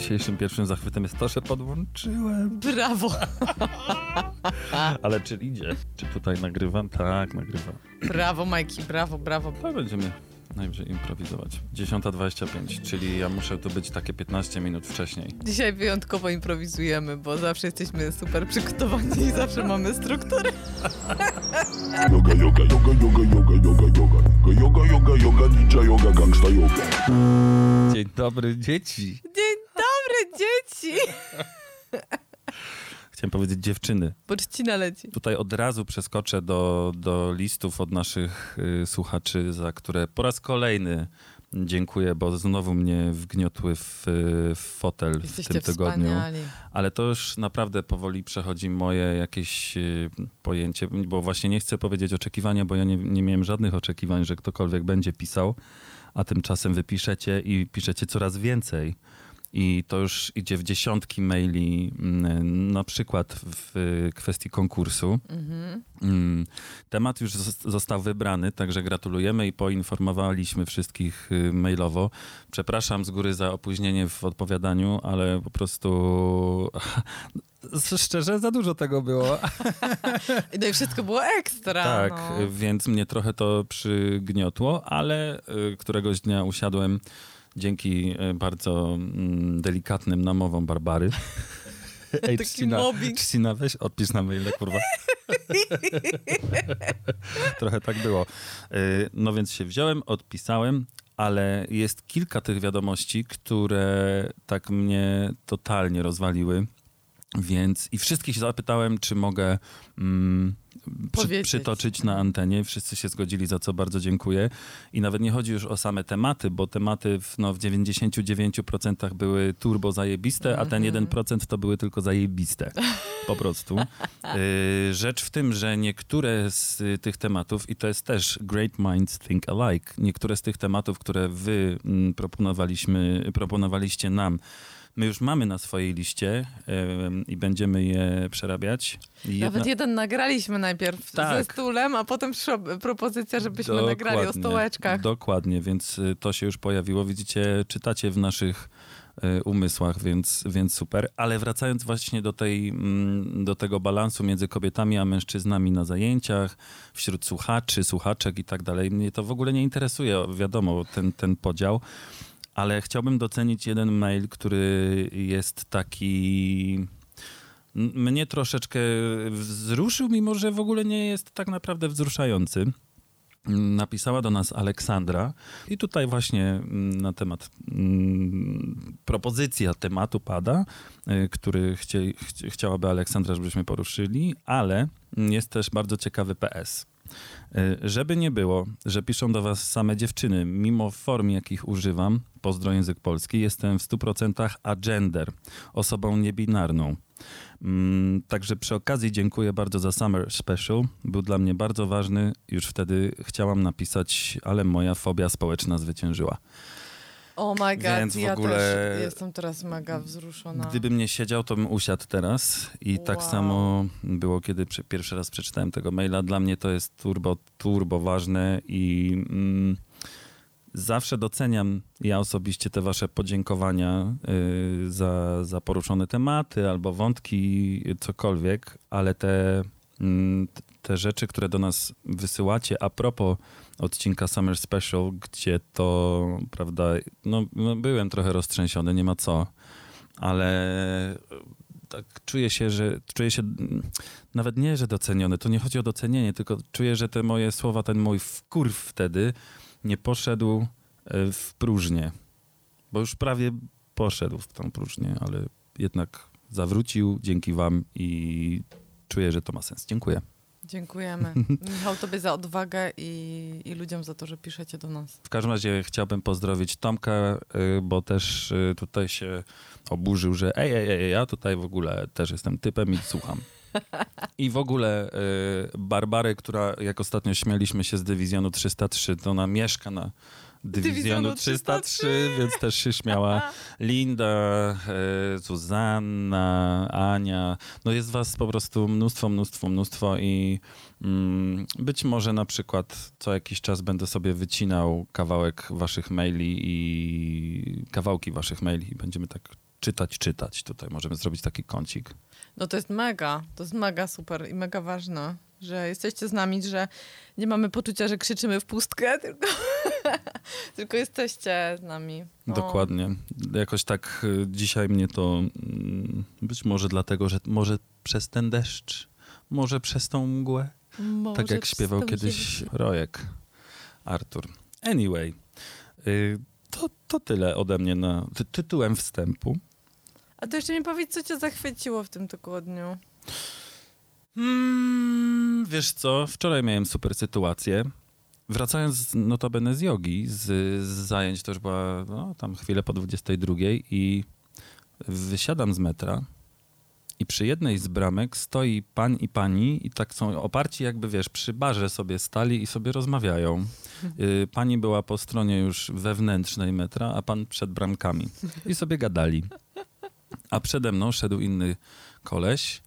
dzisiejszym pierwszym zachwytem jest to, że podłączyłem. Brawo! Ale czy idzie? Czy tutaj nagrywam? Tak, nagrywam. Brawo, Majki, brawo, brawo. To będziemy najwyżej improwizować. 10.25, czyli ja muszę tu być takie 15 minut wcześniej. Dzisiaj wyjątkowo improwizujemy, bo zawsze jesteśmy super przygotowani i zawsze mamy strukturę. Yoga, yoga, yoga, yoga, yoga, yoga, yoga. Yoga, yoga, yoga, ninja yoga, gangsta yoga. Dzień dobry, dzieci. Dzień dzieci! Chciałem powiedzieć dziewczyny. Poczcina leci. Tutaj od razu przeskoczę do, do listów od naszych y, słuchaczy, za które po raz kolejny dziękuję, bo znowu mnie wgniotły w, w fotel w Jesteście tym tygodniu. wspaniali. Ale to już naprawdę powoli przechodzi moje jakieś y, pojęcie, bo właśnie nie chcę powiedzieć oczekiwania, bo ja nie, nie miałem żadnych oczekiwań, że ktokolwiek będzie pisał, a tymczasem wy piszecie i piszecie coraz więcej. I to już idzie w dziesiątki maili, mm, na przykład w y, kwestii konkursu. Mhm. Mm, Temat już zos- został wybrany, także gratulujemy i poinformowaliśmy wszystkich y, mailowo. Przepraszam z góry za opóźnienie w odpowiadaniu, ale po prostu szczerze za dużo tego było. No i wszystko było ekstra. tak, no. więc mnie trochę to przygniotło, ale y, któregoś dnia usiadłem dzięki y, bardzo mm, delikatnym namowom Barbary. Ej, mobbing. Czcina, weź odpisz na maile, kurwa. Trochę tak było. Y, No więc się wziąłem, odpisałem, ale jest kilka tych wiadomości, które tak mnie totalnie rozwaliły. Więc i wszystkich zapytałem, czy mogę mm, przy, przytoczyć na antenie. Wszyscy się zgodzili, za co bardzo dziękuję. I nawet nie chodzi już o same tematy, bo tematy w, no, w 99% były turbo zajebiste, a ten Mhm. 1% to były tylko zajebiste. Po prostu. Y, Rzecz w tym, że niektóre z tych tematów, i to jest też Great Minds Think Alike, niektóre z tych tematów, które wy mm, proponowaliśmy, proponowaliście nam, my już mamy na swojej liście ym, i będziemy je przerabiać. I Nawet jeden nagraliśmy najpierw ze Tak. stulem, a potem przyszła propozycja, żebyśmy nagrali o Dokładnie, stołeczkach. Dokładnie, więc y, to się już pojawiło. Widzicie, czytacie w naszych y, umysłach, więc, więc super. Ale wracając właśnie do, tej, mm, do tego balansu między kobietami a mężczyznami na zajęciach, wśród słuchaczy, słuchaczek i tak dalej, mnie to w ogóle nie interesuje, wiadomo, ten, ten podział. Ale chciałbym docenić jeden mail, który jest taki mnie troszeczkę wzruszył, mimo że w ogóle nie jest tak naprawdę wzruszający. Napisała do nas Aleksandra i tutaj właśnie na temat propozycja tematu pada, y, który chcie, chci- chciałaby Aleksandra, żebyśmy poruszyli, ale jest też bardzo ciekawy PS. Y, Żeby nie było, że piszą do was same dziewczyny, mimo form, jakich używam, pozdro język polski, jestem w 100% agender, osobą niebinarną. Mm, Także przy okazji dziękuję bardzo za Summer Special. Był dla mnie bardzo ważny. Już wtedy chciałam napisać, ale moja fobia społeczna zwyciężyła. Oh my god, Więc w ja ogóle- też jestem teraz mega wzruszona. Gdybym nie siedział, to bym usiadł teraz. I tak Wow. samo było, kiedy pierwszy raz przeczytałem tego maila. Dla mnie to jest turbo, turbo ważne i mm, zawsze doceniam ja osobiście te wasze podziękowania y, za, za poruszone tematy albo wątki, cokolwiek, ale te, mm, te rzeczy, które do nas wysyłacie a propos odcinka Summer Special, gdzie to, prawda, no, no byłem trochę roztrzęsiony, nie ma co, ale tak czuję się, że czuję się nawet nie, że doceniony, to nie chodzi o docenienie, tylko czuję, że te moje słowa, ten mój wkurw wtedy nie poszedł e, w próżnię, bo już prawie poszedł w tą próżnię, ale jednak zawrócił dzięki wam i czuję, że to ma sens. Dziękuję. Dziękujemy. Michał, tobie za odwagę i, i ludziom za to, że piszecie do nas. W każdym razie chciałbym pozdrowić Tomka, y, bo też y, tutaj się oburzył, że ej, ej, ej, ja tutaj w ogóle też jestem typem i słucham. I w ogóle y, Barbarę, która jak ostatnio śmialiśmy się z dywizjonu 303, to ona mieszka na dywizjonu Dywizjonu 303, 303, więc też się śmiała. Linda, y, Zuzanna, Ania. No jest was po prostu mnóstwo, mnóstwo, mnóstwo i mm, być może na przykład co jakiś czas będę sobie wycinał kawałek waszych maili i kawałki waszych maili i będziemy tak czytać, czytać. Tutaj możemy zrobić taki kącik. No to jest mega, to jest mega super i mega ważne, że jesteście z nami, że nie mamy poczucia, że krzyczymy w pustkę, tylko, tylko jesteście z nami. O. Dokładnie. Jakoś tak y, dzisiaj mnie to mm, być może dlatego, że może przez ten deszcz, może przez tą mgłę, Może tak jak śpiewał kiedyś Rojek, Artur. Anyway, y, to, to tyle ode mnie na ty, tytułem wstępu. A to jeszcze mi powiedz, co cię zachwyciło w tym tygodniu. Mm, wiesz co, wczoraj miałem super sytuację. Wracając notabene z jogi, z, z zajęć, to już była no, tam chwilę po 22 i wysiadam z metra i przy jednej z bramek stoi pan i pani i tak są oparci jakby, wiesz, przy barze sobie stali i sobie rozmawiają. Y, Pani była po stronie już wewnętrznej metra, a pan przed bramkami i sobie gadali. A przede mną szedł inny koleś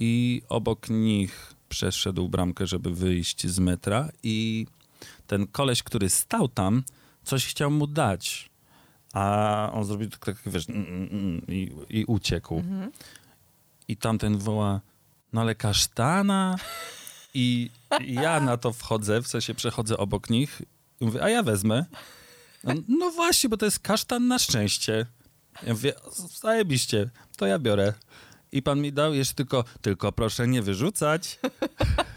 i obok nich przeszedł bramkę, żeby wyjść z metra i ten koleś, który stał tam, coś chciał mu dać. A on zrobił tak, tak wiesz, mm, mm, mm, i, i uciekł. I tamten woła, no ale kasztana? I ja na to wchodzę, w sensie przechodzę obok nich i mówię, a ja wezmę. No, no właśnie, bo to jest kasztan na szczęście. Ja mówię, zajebiście, to ja biorę. I pan mi dał jeszcze tylko, tylko proszę nie wyrzucać.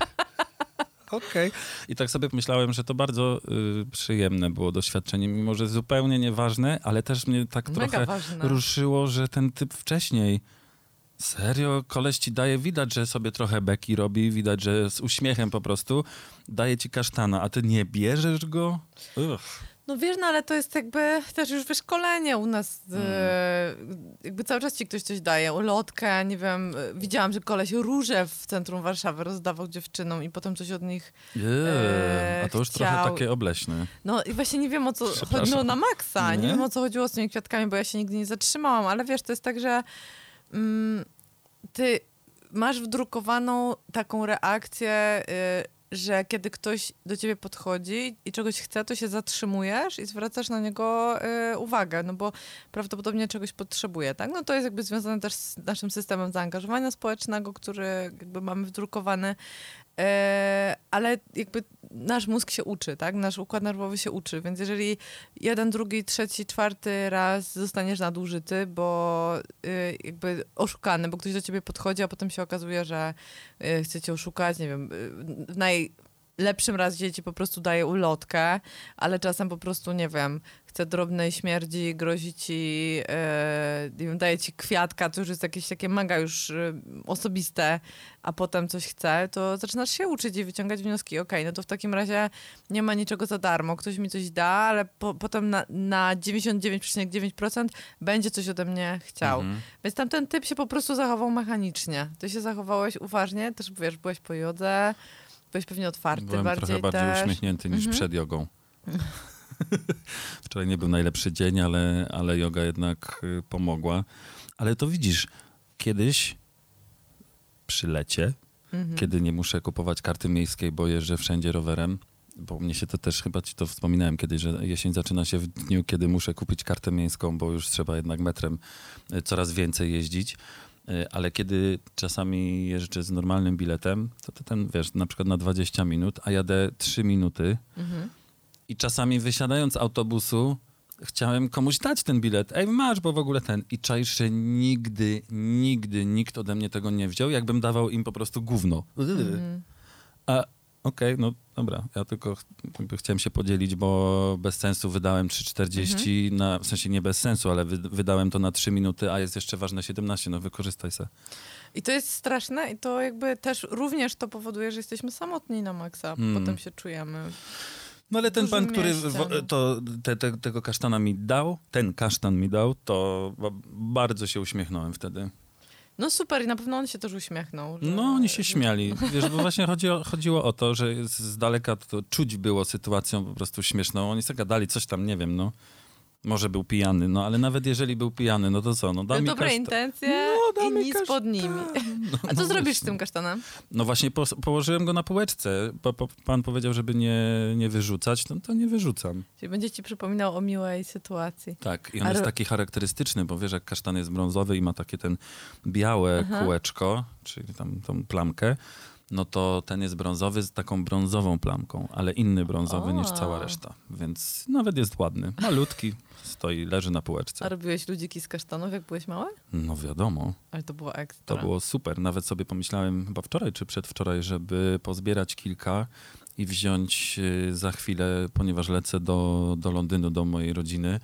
Okej. I tak sobie myślałem, że to bardzo y, przyjemne było doświadczenie, mimo że zupełnie nieważne, ale też mnie tak Mega trochę ważne. ruszyło, że ten typ wcześniej Serio, koleś ci daje, widać, że sobie trochę beki robi, widać, że z uśmiechem po prostu daje ci kasztana, a ty nie bierzesz go? Uch. No wiesz, no ale to jest jakby też już wyszkolenie u nas. Mm. E, jakby cały czas ci ktoś coś daje, ulotkę, nie wiem. e, Widziałam, że koleś róże w centrum Warszawy rozdawał dziewczynom i potem coś od nich... Eee, a to już trochę chciał- takie obleśne. No i właśnie nie wiem o co chodziło na maksa. Nie? Nie? wiem o co chodziło z tymi kwiatkami, bo ja się nigdy nie zatrzymałam, ale wiesz, to jest tak, że mm, ty masz wdrukowaną taką reakcję, y, że kiedy ktoś do ciebie podchodzi i czegoś chce, to się zatrzymujesz i zwracasz na niego y, uwagę, no bo prawdopodobnie czegoś potrzebuje, tak? No to jest jakby związane też z naszym systemem zaangażowania społecznego, który jakby mamy wdrukowany, E, ale jakby nasz mózg się uczy, tak? Nasz układ nerwowy się uczy, więc jeżeli jeden, drugi, trzeci, czwarty raz zostaniesz nadużyty, bo y, jakby oszukany, bo ktoś do ciebie podchodzi, a potem się okazuje, że y, chce cię oszukać, nie wiem, y, w najlepszym razie ci po prostu daje ulotkę, ale czasem po prostu, nie wiem, chce drobnej śmierdzi, grozi ci, wiem, daje ci kwiatka, to już jest jakieś takie mega już e, osobiste, a potem coś chce, to zaczynasz się uczyć i wyciągać wnioski. Okej, no to w takim razie nie ma niczego za darmo. Ktoś mi coś da, ale po, potem na, na 99,9% będzie coś ode mnie chciał. Mhm. Więc tamten typ się po prostu zachował mechanicznie. Ty się zachowałeś uważnie, też wiesz, byłeś po jodze, byłeś pewnie otwarty Byłem bardziej trochę bardziej też. uśmiechnięty niż Mhm. przed jogą. Wczoraj nie był najlepszy dzień, ale, ale yoga jednak y, pomogła. Ale to widzisz, kiedyś przy lecie, Mhm. kiedy nie muszę kupować karty miejskiej, bo jeżdżę wszędzie rowerem, bo mnie się to też, chyba ci to wspominałem kiedyś, że jesień zaczyna się w dniu, kiedy muszę kupić kartę miejską, bo już trzeba jednak metrem y, coraz więcej jeździć. Y, Ale kiedy czasami jeżdżę z normalnym biletem, to, to ten, wiesz, na przykład na 20 minut, a jadę 3 minuty Mhm. i czasami wysiadając z autobusu chciałem komuś dać ten bilet. Ej, masz, bo w ogóle ten. I czaisz, że nigdy, nigdy nikt ode mnie tego nie wziął, jakbym dawał im po prostu gówno. Mhm. A okej, no dobra, ja tylko chciałem się podzielić, bo bez sensu wydałem 3,40 Mhm. na, w sensie nie bez sensu, ale wy, wydałem to na 3 minuty, a jest jeszcze ważne 17, no wykorzystaj se. I to jest straszne i to jakby też również to powoduje, że jesteśmy samotni na maksa. Mm. Potem się czujemy. No ale ten pan, który w, to, te, te, tego kasztana mi dał, ten kasztan mi dał, to ba- bardzo się uśmiechnąłem wtedy. No super i na pewno on się też uśmiechnął. Że... No, oni się śmiali. Wiesz, bo właśnie chodzi o, chodziło o to, że z, daleka to czuć było sytuacją po prostu śmieszną. Oni sobie gadali coś tam, nie wiem, no. Może był pijany, no ale nawet jeżeli był pijany, no to co? No, mi dobre intencje No, i nic kasztan. pod nimi. A co zrobisz z tym kasztanem? No właśnie po, położyłem go na półeczce. Po, po, pan powiedział, żeby nie, nie wyrzucać, no to nie wyrzucam. Czyli będzie ci przypominał o miłej sytuacji. Tak, i on A jest taki charakterystyczny, bo wiesz, jak kasztan jest brązowy i ma takie ten białe Aha. kółeczko, czyli tam tą plamkę, no to ten jest brązowy z taką brązową plamką, ale inny brązowy O. niż cała reszta. Więc nawet jest ładny. Malutki, stoi, leży na A półeczce. robiłeś ludziki z kasztanów, jak byłeś mały? No wiadomo, Ale to było ekstra. to było super. Nawet sobie pomyślałem chyba wczoraj czy przedwczoraj, żeby pozbierać kilka i wziąć y, za chwilę, ponieważ lecę do, do Londynu, do mojej rodziny,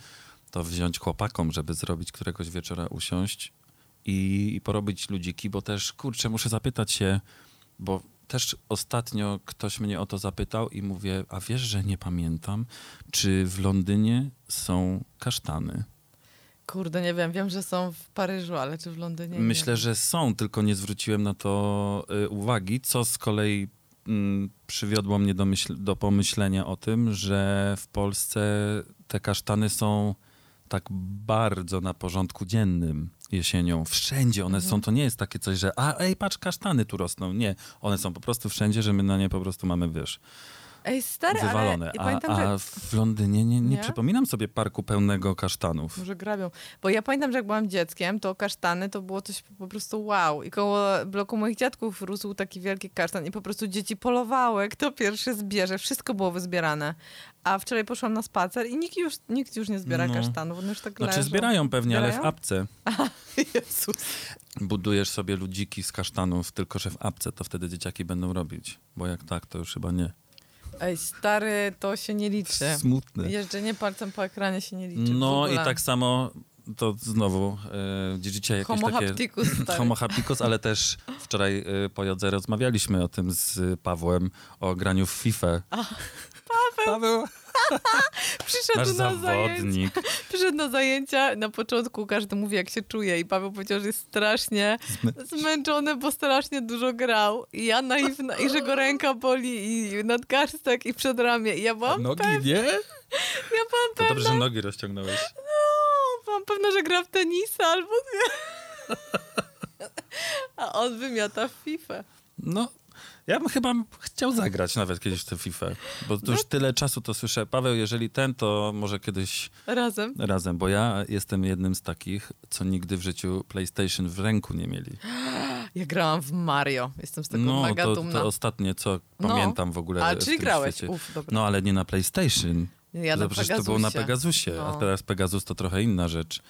to wziąć chłopakom, żeby zrobić któregoś wieczora usiąść i, i porobić ludziki, bo też, kurczę, muszę zapytać się, bo też ostatnio ktoś mnie o to zapytał i mówię, a wiesz, że nie pamiętam, czy w Londynie są kasztany? Kurde, nie wiem. Wiem, że są w Paryżu, ale czy w Londynie? Myślę, nie. że są, tylko nie zwróciłem na to y, uwagi, co z kolei mm, przywiodło mnie do, myśl, do pomyślenia o tym, że w Polsce te kasztany są tak bardzo na porządku dziennym jesienią. Wszędzie one są, to nie jest takie coś, że a ej, patrz, kasztany tu rosną. Nie, one są po prostu wszędzie, że my na nie po prostu mamy, wiesz, Ej, stary, wywalone. ale A, pamiętam, a że... w Londynie nie, nie, Nie? przypominam sobie parku pełnego kasztanów. Może grabią. Bo ja pamiętam, że jak byłam dzieckiem, to kasztany to było coś po prostu wow. I koło bloku moich dziadków rósł taki wielki kasztan i po prostu dzieci polowały, kto pierwszy zbierze. Wszystko było wyzbierane. A wczoraj poszłam na spacer i nikt już, nikt już nie zbiera No. kasztanów. One już tak Znaczy leżą. zbierają pewnie, ale w Zbierają? apce. Jezus. budujesz sobie ludziki z kasztanów, tylko że w apce, to wtedy dzieciaki będą robić. Bo jak tak, to już chyba nie. Ej, stary, to się nie liczy. Smutne. Jeżdżenie palcem po ekranie się nie liczy. No i tak samo, to znowu e, dzisiaj jakieś Homo takie... hapticus, stary. Homo hapticus, ale też wczoraj e, po jodze rozmawialiśmy o tym z Pawłem, o graniu w FIFA. Paweł! Paweł, Przyszedł nasz na zajęcia. Przyszedł na zajęcia, na początku każdy mówi, jak się czuje i Paweł powiedział, że jest strasznie zmęczony, bo strasznie dużo grał. I ja naiwna, i że go ręka boli, i nadgarstek, i przedramię. I ja byłam, Nogi, pew- nie? ja byłam To dobrze, pewna, że nogi rozciągnąłeś. no, byłam pewna, że gra w tenisa albo nie. A on wymiata w FIFA. No, ja bym chyba chciał zagrać nawet kiedyś w tę FIFA, bo to już tyle czasu to słyszę. Paweł, jeżeli ten, to może kiedyś Razem. razem, bo ja jestem jednym z takich, co nigdy w życiu PlayStation w ręku nie mieli. Ja grałam w Mario. Jestem z tego No, mega to, dumna. to ostatnie, co No. pamiętam w ogóle A, czyli grałeś. świecie. Uf, dobra. No, ale nie na PlayStation. Ja na to przecież to było na Pegasusie. Pegasusie, a No. teraz Pegasus to trochę inna rzecz.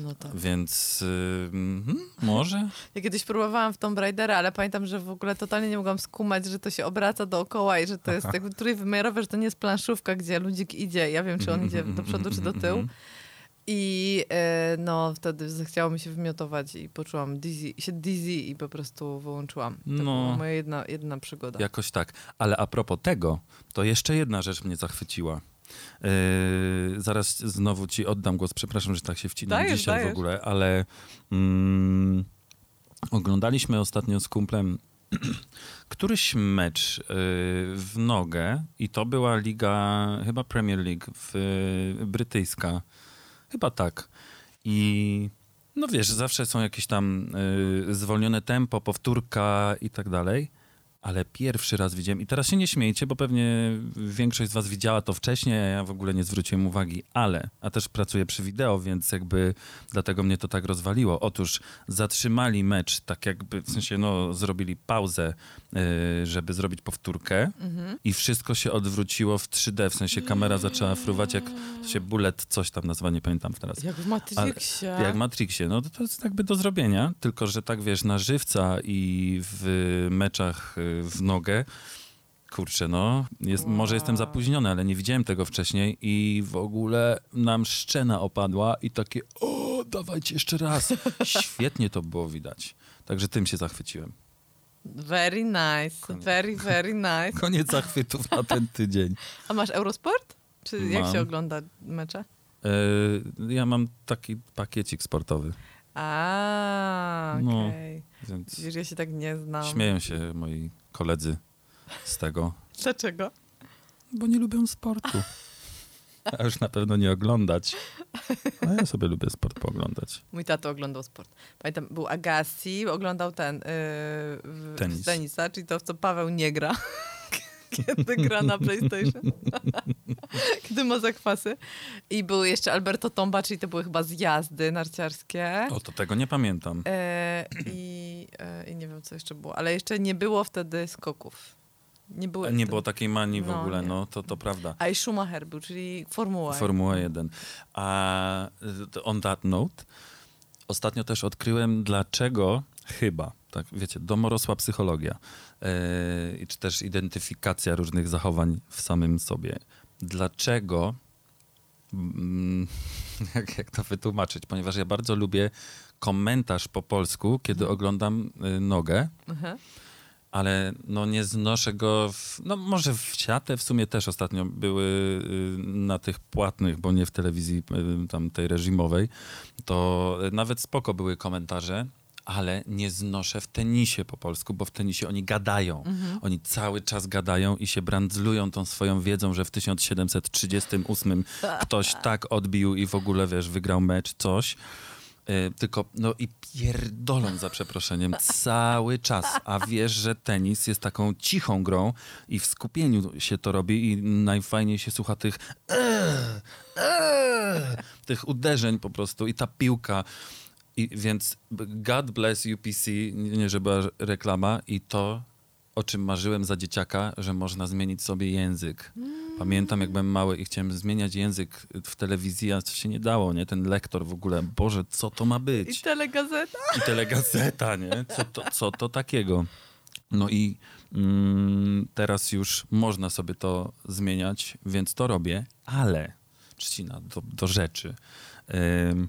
No tak. Więc y, mhm, może. Ja kiedyś próbowałam w Tomb Raidera, ale pamiętam, że w ogóle totalnie nie mogłam skumać, że to się obraca dookoła i że to jest jakby trójwymiarowe, że to nie jest planszówka, gdzie ludzik idzie. Ja wiem, czy on idzie do przodu, czy do tyłu. I e, no, wtedy zachciało mi się wymiotować i poczułam dizzy, się dizzy i po prostu wyłączyłam. To No. była moja jedna, jedna przygoda. Jakoś tak. Ale a propos tego, to jeszcze jedna rzecz mnie zachwyciła. Yy, zaraz znowu ci oddam głos. Przepraszam, że tak się wcinam Dajesz, dzisiaj dajesz. w ogóle, ale mm, oglądaliśmy ostatnio z kumplem któryś mecz yy, w nogę i to była liga, chyba Premier League w, brytyjska. Chyba tak. I no wiesz, zawsze są jakieś tam y, zwolnione tempo, powtórka i tak dalej. Ale pierwszy raz widziałem, i teraz się nie śmiejcie, bo pewnie większość z was widziała to wcześniej, a ja w ogóle nie zwróciłem uwagi, ale, a też pracuję przy wideo, więc jakby dlatego mnie to tak rozwaliło. Otóż zatrzymali mecz, tak jakby, w sensie no, zrobili pauzę, żeby zrobić powtórkę i wszystko się odwróciło w 3D, w sensie kamera zaczęła fruwać jak się bullet, coś tam nazywa, nie pamiętam teraz. Jak w Matrixie. Jak w Matrixie, no to, to jest jakby do zrobienia, tylko że tak wiesz, na żywca i w meczach y, w nogę, kurczę, no, jest, może jestem zapóźniony, ale nie widziałem tego wcześniej i w ogóle nam szczena opadła i takie, o, dawajcie jeszcze raz. Świetnie to było widać. Także tym się zachwyciłem. Very nice, Koniec. very, very nice. Koniec zachwytów na ten tydzień. A masz Eurosport? Czy jak Mam. się ogląda mecze? E, ja mam taki pakiecik sportowy, A, No. okej. więc Widzisz, ja się tak nie znam. śmieją się moi koledzy z tego, Dlaczego? bo nie lubią sportu. A już na pewno nie oglądać. Ja sobie lubię sport pooglądać. Mój tato oglądał sport. Pamiętam, był Agassi, oglądał ten yy, Tenis. tenisa, czyli to, w co Paweł nie gra. Kiedy gra na PlayStation. Kiedy ma zakwasy. I był jeszcze Alberto Tomba, czyli to były chyba zjazdy narciarskie. O, to tego nie pamiętam. E, i, e, I nie wiem, co jeszcze było. Ale jeszcze nie było wtedy skoków. Nie było. Nie było takiej manii w No, ogóle, nie. no to, to prawda. A i Schumacher był, czyli Formuła. Formuła 1. A y, on that note, ostatnio też odkryłem, dlaczego chyba, tak wiecie, domorosła psychologia, yy, czy też identyfikacja różnych zachowań w samym sobie. Dlaczego, mm, jak, jak to wytłumaczyć, ponieważ ja bardzo lubię komentarz po polsku, kiedy oglądam y, nogę, Aha. Ale no nie znoszę go, w, no może w siatę w sumie też ostatnio były y, na tych płatnych, bo nie w telewizji y, tam tej reżimowej, to nawet spoko były komentarze, ale nie znoszę w tenisie po polsku, bo w tenisie oni gadają. Oni cały czas gadają i się brandzlują tą swoją wiedzą, że w 1738 ktoś tak odbił i w ogóle, wiesz, wygrał mecz, coś. Y, tylko, no i pierdolą za przeproszeniem cały czas, a wiesz, że tenis jest taką cichą grą i w skupieniu się to robi i najfajniej się słucha tych eee, eee, tych uderzeń po prostu i ta piłka. I więc God bless UPC, nie żeby reklama i to, o czym marzyłem za dzieciaka, że można zmienić sobie język. Pamiętam, jak byłem mały i chciałem zmieniać język w telewizji, a to się nie dało, nie? Ten lektor w ogóle, Boże, co to ma I być? telegazeta. I telegazeta, nie? Co to, co to takiego? No i mm, teraz już można sobie to zmieniać, więc to robię, ale, trzcina, do, do rzeczy. Ym,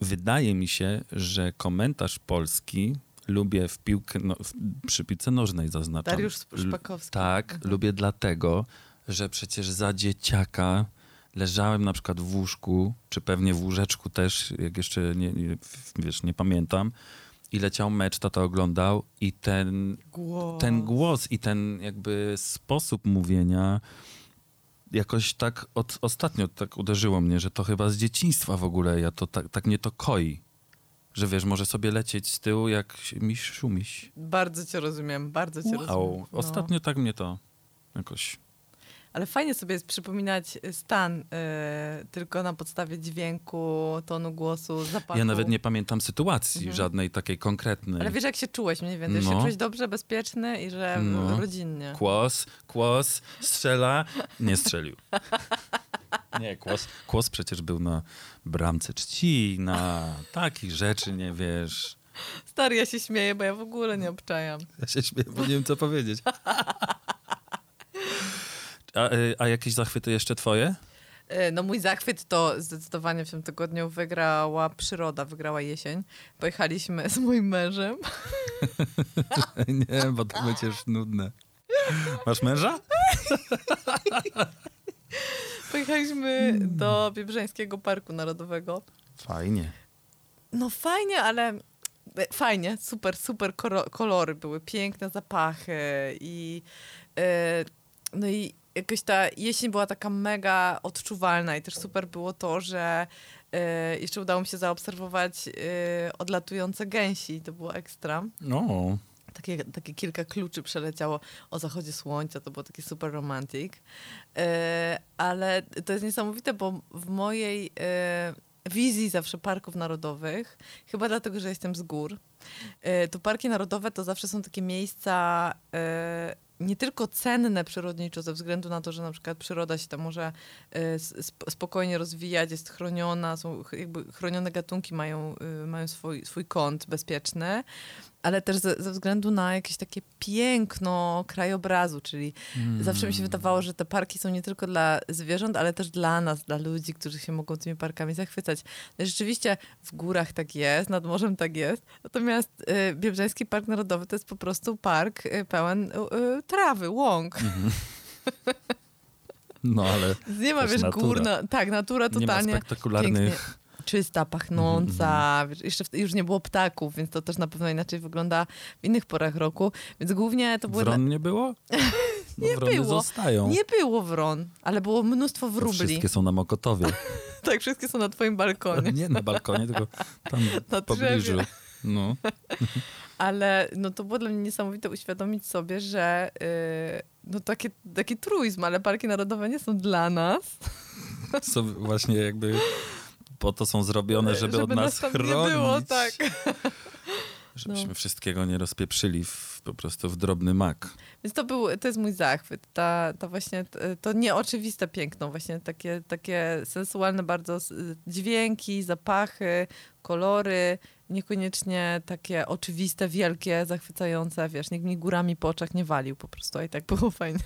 wydaje mi się, że komentarz polski lubię w piłkę, no, w, przy piłce nożnej zaznaczam. Dariusz L- Szpakowski. Tak, Mhm. lubię dlatego, że przecież za dzieciaka leżałem na przykład w łóżku, czy pewnie w łóżeczku też, jak jeszcze nie, nie, wiesz, nie pamiętam, i leciał mecz, tata oglądał i ten, Głos. ten głos i ten jakby sposób mówienia jakoś tak od, ostatnio tak uderzyło mnie, że to chyba z dzieciństwa w ogóle, ja to tak, tak mnie to koi. Że wiesz, może sobie lecieć z tyłu jak miś szumiś. Bardzo cię rozumiem, bardzo cię rozumiem. Wow. No. Ostatnio tak mnie to jakoś... Ale fajnie sobie jest przypominać stan y, tylko na podstawie dźwięku, tonu głosu, zapachu. Ja nawet nie pamiętam sytuacji Mhm. żadnej takiej konkretnej. Ale wiesz, jak się czułeś mniej więcej? No. się czułeś dobrze, bezpieczny i że No. rodzinnie. Kłos, kłos, strzela, nie strzelił. Nie, kłos, kłos przecież był na bramce czcina, takich rzeczy nie wiesz. Stary, ja się śmieję, bo ja w ogóle nie obczajam. Ja się śmieję, bo nie wiem co powiedzieć. A, y, a jakieś zachwyty jeszcze twoje? E, No mój zachwyt to zdecydowanie w tym tygodniu wygrała przyroda, wygrała jesień. Pojechaliśmy z moim mężem. Nie, bo to będzie już nudne. Masz męża? Pojechaliśmy do Biebrzańskiego Parku Narodowego. Fajnie. No fajnie, ale e, fajnie, super, super kolory były, piękne zapachy i e, no i jakoś ta jesień była taka mega odczuwalna i też super było to, że e, jeszcze udało mi się zaobserwować e, odlatujące gęsi, to było ekstra. No, Takie, takie kilka kluczy przeleciało o zachodzie słońca, to było takie super romantic. E, ale to jest niesamowite, bo w mojej wizji zawsze parków narodowych, chyba dlatego, że jestem z gór, to parki narodowe to zawsze są takie miejsca nie tylko cenne przyrodniczo ze względu na to, że na przykład przyroda się tam może e, sp- spokojnie rozwijać, jest chroniona, są jakby chronione gatunki mają, y, mają swój, swój kąt bezpieczny, ale też ze, ze względu na jakieś takie piękno krajobrazu, czyli Mm. zawsze mi się wydawało, że te parki są nie tylko dla zwierząt, ale też dla nas, dla ludzi, którzy się mogą tymi parkami zachwycać. No rzeczywiście w górach tak jest, nad morzem tak jest, natomiast y, Biebrzański Park Narodowy to jest po prostu park y, pełen y, y, trawy, łąk. No ale Nie ma, wiesz, natura. gór, na, tak, natura nie ma totalnie spektakularnych... czysta, pachnąca, Mhm, wiesz, jeszcze w- już nie było ptaków, więc to też na pewno inaczej wygląda w innych porach roku, więc głównie to były... Wron nie było? Bo Nie było. zostają. Nie było wron, ale było mnóstwo To wróbli. Wszystkie są na Mokotowie. Tak, wszystkie są na twoim balkonie. Nie na balkonie, tylko tam Na pobliżu. No. Ale no to było dla mnie niesamowite uświadomić sobie, że yy, no takie, taki truizm, ale parki narodowe nie są dla nas. Co właśnie jakby po to są zrobione, żeby, od nas tam chronić. nie było, tak. Żebyśmy No. wszystkiego nie rozpieprzyli w, po prostu w drobny mak. Więc to, był, to jest mój zachwyt. Ta, ta właśnie, to nieoczywiste piękno, właśnie takie, takie sensualne bardzo dźwięki, zapachy, kolory, niekoniecznie takie oczywiste, wielkie, zachwycające, wiesz, nikt mi górami po oczach nie walił po prostu, a i tak było fajnie.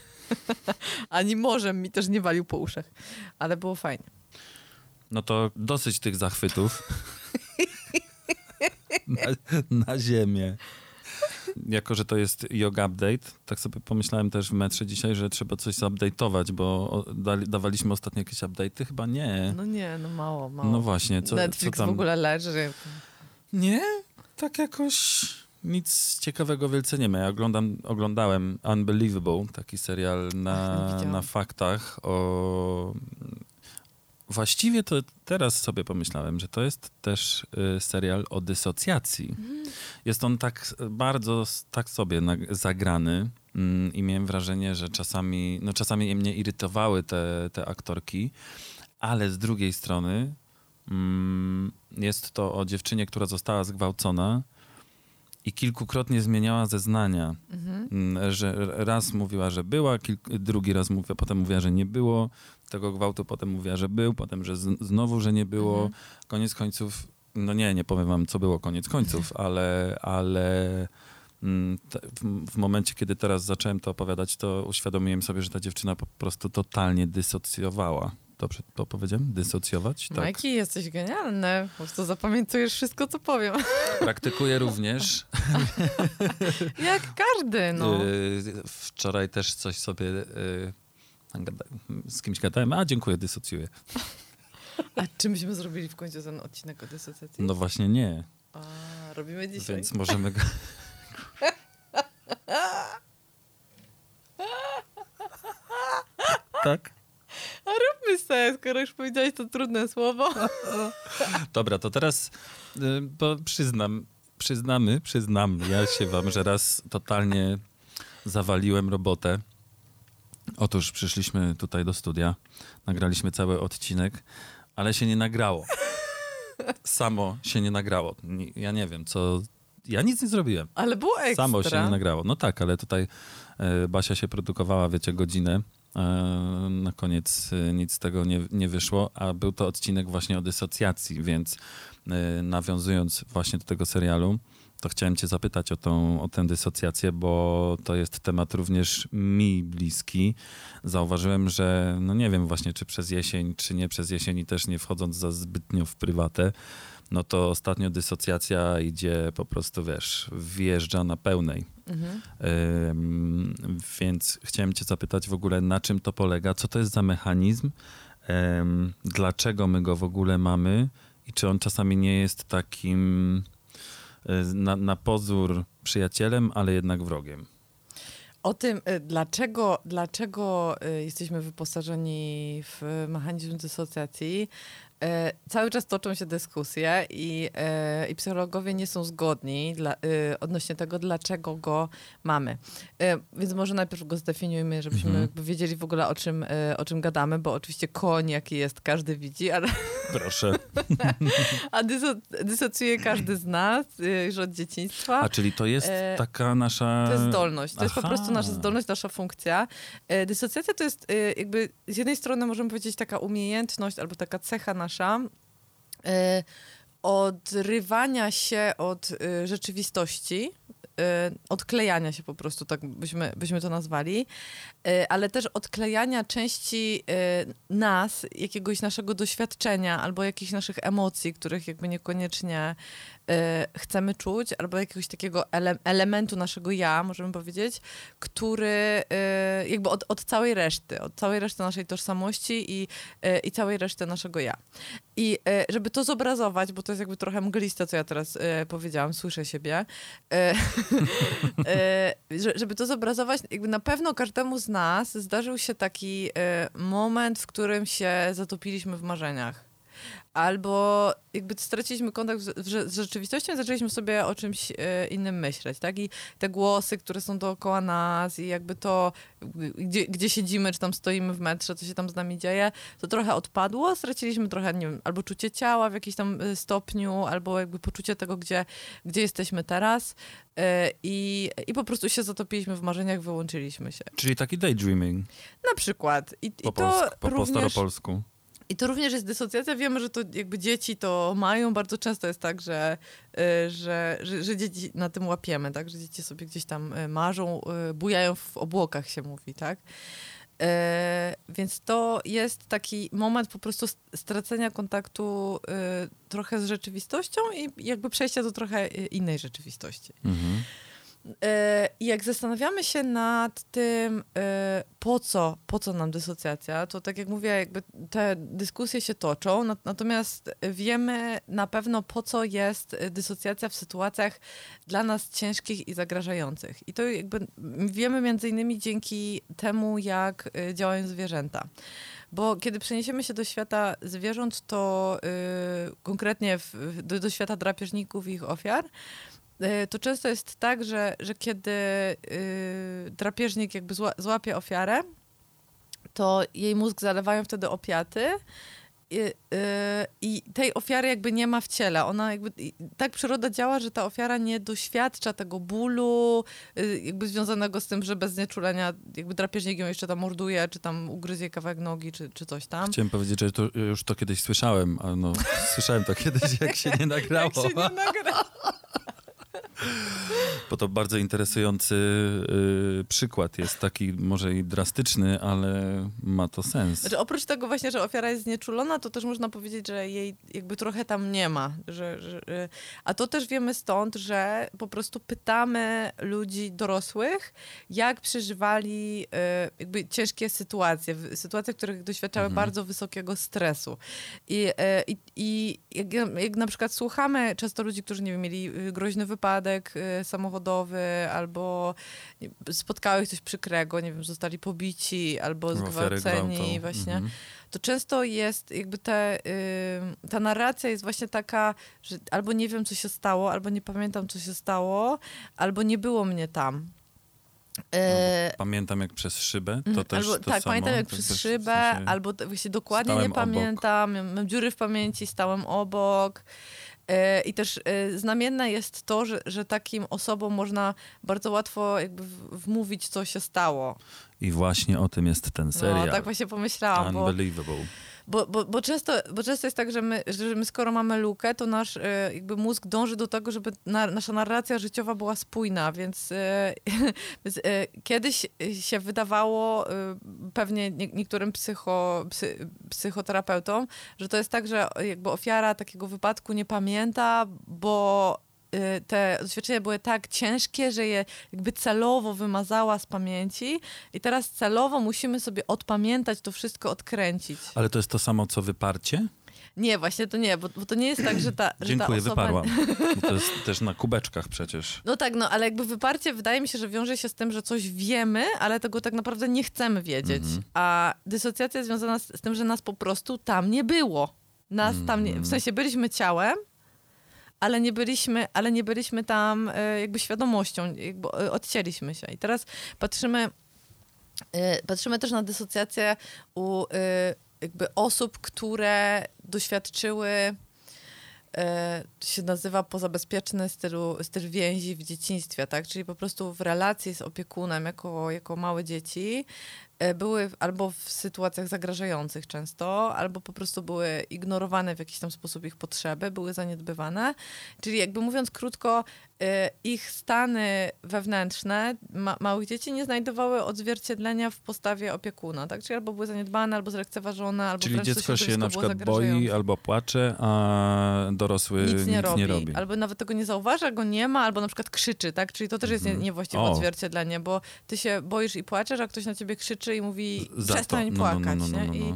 Ani morzem mi też nie walił po uszach, ale było fajnie. No to dosyć tych zachwytów. na, na ziemię. Jako, że to jest yoga update, tak sobie pomyślałem też w metrze dzisiaj, że trzeba coś zupdate'ować, bo dali, dawaliśmy ostatnio jakieś update'y? Chyba nie. No nie, no mało, mało. No właśnie, co, Netflix co tam? w ogóle leży. Nie, tak jakoś nic ciekawego wielce nie ma. Ja oglądam, oglądałem Unbelievable, taki serial na, na faktach o... Właściwie to teraz sobie pomyślałem, że to jest też y, serial o dysocjacji. Jest on tak bardzo tak sobie nag- zagrany mm, i miałem wrażenie, że czasami, no czasami mnie irytowały te, te aktorki, ale z drugiej strony mm, jest to o dziewczynie, która została zgwałcona i kilkukrotnie zmieniała zeznania. Mhm. Mm, Że raz mówiła, że była, drugi raz mówiła, potem mówiła, że nie było tego gwałtu, potem mówiła, że był, potem, że znowu, że nie było. Mhm. Koniec końców, no nie, nie powiem wam, co było koniec końców, ale, ale mm, w momencie, kiedy teraz zacząłem to opowiadać, to uświadomiłem sobie, że ta dziewczyna po prostu totalnie dysocjowała. Dobrze to powiedziałem? Dysocjować? Tak. Majki, jesteś genialny. Po prostu zapamiętujesz wszystko, co powiem. Praktykuję również. Jak każdy, no. Y, wczoraj też coś sobie y, z kimś gadałem. A, dziękuję, dysocjuję. A czy myśmy zrobili w końcu ten odcinek o dysocjacji? No właśnie nie, A, robimy dzisiaj. więc możemy... Go... tak? Se, skoro już powiedziałeś to trudne słowo. Dobra, to teraz y, bo przyznam, przyznamy, przyznam ja się wam, że raz totalnie zawaliłem robotę. Otóż przyszliśmy tutaj do studia, nagraliśmy cały odcinek, ale się nie nagrało. Samo się nie nagrało. Ja nie wiem, co... Ja nic nie zrobiłem. Ale było ekstra. Samo się nie nagrało. No tak, ale tutaj e, Basia się produkowała, wiecie, godzinę. E, na koniec e, nic z tego nie, nie wyszło, a był to odcinek właśnie o dysocjacji, więc e, nawiązując właśnie do tego serialu, to chciałem cię zapytać o, tą, o tę dysocjację, bo to jest temat również mi bliski. Zauważyłem, że no nie wiem właśnie, czy przez jesień, czy nie przez jesień i też nie wchodząc za zbytnio w prywatę, no to ostatnio dysocjacja idzie po prostu, wiesz, wjeżdża na pełnej. Mhm. Więc chciałem cię zapytać w ogóle, na czym to polega, co to jest za mechanizm, dlaczego my go w ogóle mamy i czy on czasami nie jest takim y, na, na pozór przyjacielem, ale jednak wrogiem. O tym, y, dlaczego, dlaczego y, jesteśmy wyposażeni w mechanizm dysocjacji, cały czas toczą się dyskusje i, y, i psychologowie nie są zgodni dla, y, odnośnie tego, dlaczego go mamy. Więc może najpierw go zdefiniujmy, żebyśmy Mhm. wiedzieli w ogóle o czym, o czym gadamy, bo oczywiście koń jaki jest, każdy widzi, ale Proszę. a dyso, dysocjuje każdy z nas już od dzieciństwa. A czyli to jest E, taka nasza... To jest zdolność. To jest po Aha. prostu nasza zdolność, nasza funkcja. E, Dysocjacja to jest e, jakby z jednej strony możemy powiedzieć taka umiejętność albo taka cecha nasza, e, odrywania się od y, rzeczywistości, y, odklejania się po prostu, tak byśmy, byśmy to nazwali, ale też odklejania części nas, jakiegoś naszego doświadczenia albo jakichś naszych emocji, których jakby niekoniecznie chcemy czuć, albo jakiegoś takiego ele elementu naszego ja, możemy powiedzieć, który y, jakby od, od całej reszty, od całej reszty naszej tożsamości i, y, i całej reszty naszego ja. I y, żeby to zobrazować, bo to jest jakby trochę mgliste, co ja teraz y, powiedziałam, słyszę siebie, y, y, żeby to zobrazować, jakby na pewno każdemu z nas zdarzył się taki y, moment, w którym się zatopiliśmy w marzeniach. Albo jakby straciliśmy kontakt z, rzeczywistością i zaczęliśmy sobie o czymś e, innym myśleć, tak? I te głosy, które są dookoła nas i jakby to, gdzie, gdzie siedzimy, czy tam stoimy w metrze, co się tam z nami dzieje, to trochę odpadło, straciliśmy trochę, nie wiem, albo czucie ciała w jakimś tam e, stopniu, albo jakby poczucie tego, gdzie, gdzie jesteśmy teraz e, i, i po prostu się zatopiliśmy w marzeniach, wyłączyliśmy się. Czyli taki daydreaming. Na przykład. I, Po, i to polsku, po, po również... staropolsku. I to również jest dysocjacja. Wiemy, że to jakby dzieci to mają. Bardzo często jest tak, że, y, że, że, że dzieci na tym łapiemy, tak? Że dzieci sobie gdzieś tam y, marzą, y, bujają w obłokach się mówi, tak? Więc to jest taki moment po prostu st- stracenia kontaktu trochę z rzeczywistością i jakby przejścia do trochę innej rzeczywistości. Mhm. E, I jak zastanawiamy się nad tym, e, po co, po co nam dysocjacja, to tak jak mówię, jakby te dyskusje się toczą, nat- natomiast wiemy na pewno, po co jest dysocjacja w sytuacjach dla nas ciężkich i zagrażających. I to jakby wiemy między innymi dzięki temu, jak e, działają zwierzęta. Bo kiedy przeniesiemy się do świata zwierząt, to y, konkretnie w, do, do świata drapieżników i ich ofiar, to często jest tak, że, że kiedy y, drapieżnik jakby zła, złapie ofiarę, to jej mózg zalewają wtedy opiaty i, y, i tej ofiary jakby nie ma w ciele. Ona jakby, tak przyroda działa, że ta ofiara nie doświadcza tego bólu, y, jakby związanego z tym, że bez znieczulenia jakby drapieżnik ją jeszcze tam morduje, czy tam ugryzie kawałek nogi, czy, czy coś tam. Chciałem powiedzieć, że to, już to kiedyś słyszałem, a no, słyszałem to kiedyś, jak się nie nagrało. Jak się nie nagra. Bo to bardzo interesujący y, przykład jest taki może i drastyczny, ale ma to sens. Znaczy, oprócz tego właśnie, że ofiara jest znieczulona, to też można powiedzieć, że jej jakby trochę tam nie ma. Że, że, y, a to też wiemy stąd, że po prostu pytamy ludzi dorosłych, jak przeżywali y, jakby ciężkie sytuacje, w- sytuacje, w których doświadczały Mhm. bardzo wysokiego stresu. I, i, jak, jak na przykład słuchamy często ludzi, którzy nie wiem, mieli groźny wypadek y, samochodowy albo spotkało ich coś przykrego, nie wiem, zostali pobici albo zgwałceni właśnie, Mhm. to często jest jakby te, y, ta narracja jest właśnie taka, że albo nie wiem, co się stało, albo nie pamiętam, co się stało, albo nie było mnie tam. E, Pamiętam jak przez szybę, to Mhm, też albo, to tak, samo? pamiętam jak To przez też w szybę, sensie- albo właśnie dokładnie nie obok. pamiętam, mam dziury w pamięci, stałem obok. E, I też e, znamienne jest to, że, że takim osobom można bardzo łatwo jakby wmówić, co się stało. I właśnie o tym jest ten serial. No, tak właśnie pomyślałam, Unbelievable. bo, bo, bo, często, bo często jest tak, że my, że my skoro mamy lukę, to nasz e, jakby mózg dąży do tego, żeby na, nasza narracja życiowa była spójna, więc, e, więc e, kiedyś się wydawało pewnie nie, niektórym psycho, psy, psychoterapeutom, że to jest tak, że jakby ofiara takiego wypadku nie pamięta, bo te doświadczenia były tak ciężkie, że je jakby celowo wymazała z pamięci i teraz celowo musimy sobie odpamiętać to wszystko, odkręcić. Ale to jest to samo, co wyparcie? Nie, właśnie to nie, bo, bo to nie jest tak, że ta, że Dziękuję, ta osoba... wyparłam. Bo to jest też na kubeczkach przecież. No tak, no ale jakby wyparcie wydaje mi się, że wiąże się z tym, że coś wiemy, ale tego tak naprawdę nie chcemy wiedzieć. Mhm. A dysocjacja związana z, z tym, że nas po prostu tam nie było. Nas tam nie, Mhm. w sensie byliśmy ciałem, ale nie byliśmy, ale nie byliśmy tam e, jakby świadomością, jakby e, odcięliśmy się. I teraz patrzymy, e, patrzymy też na dysocjację u jakby osób, które doświadczyły się nazywa pozabezpieczny stylu, styl więzi w dzieciństwie, tak? Czyli po prostu w relacji z opiekunem jako, jako małe dzieci były albo w sytuacjach zagrażających często, albo po prostu były ignorowane w jakiś tam sposób ich potrzeby, były zaniedbywane. Czyli jakby mówiąc krótko, e, ich stany wewnętrzne ma małych dzieci nie znajdowały odzwierciedlenia w postawie opiekuna, tak? Czyli albo były zaniedbane, albo zlekceważone, albo Czyli dziecko się na przykład boi albo płacze, a dorosły nic, nie, robi. Albo nawet tego nie zauważa, go nie ma, albo na przykład krzyczy, tak? Czyli to też jest nie, Mhm. niewłaściwe O. odzwierciedlenie, bo ty się boisz i płaczesz, a ktoś na ciebie krzyczy i mówi Za przestań No, no, płakać, no, no, nie? no, no. I,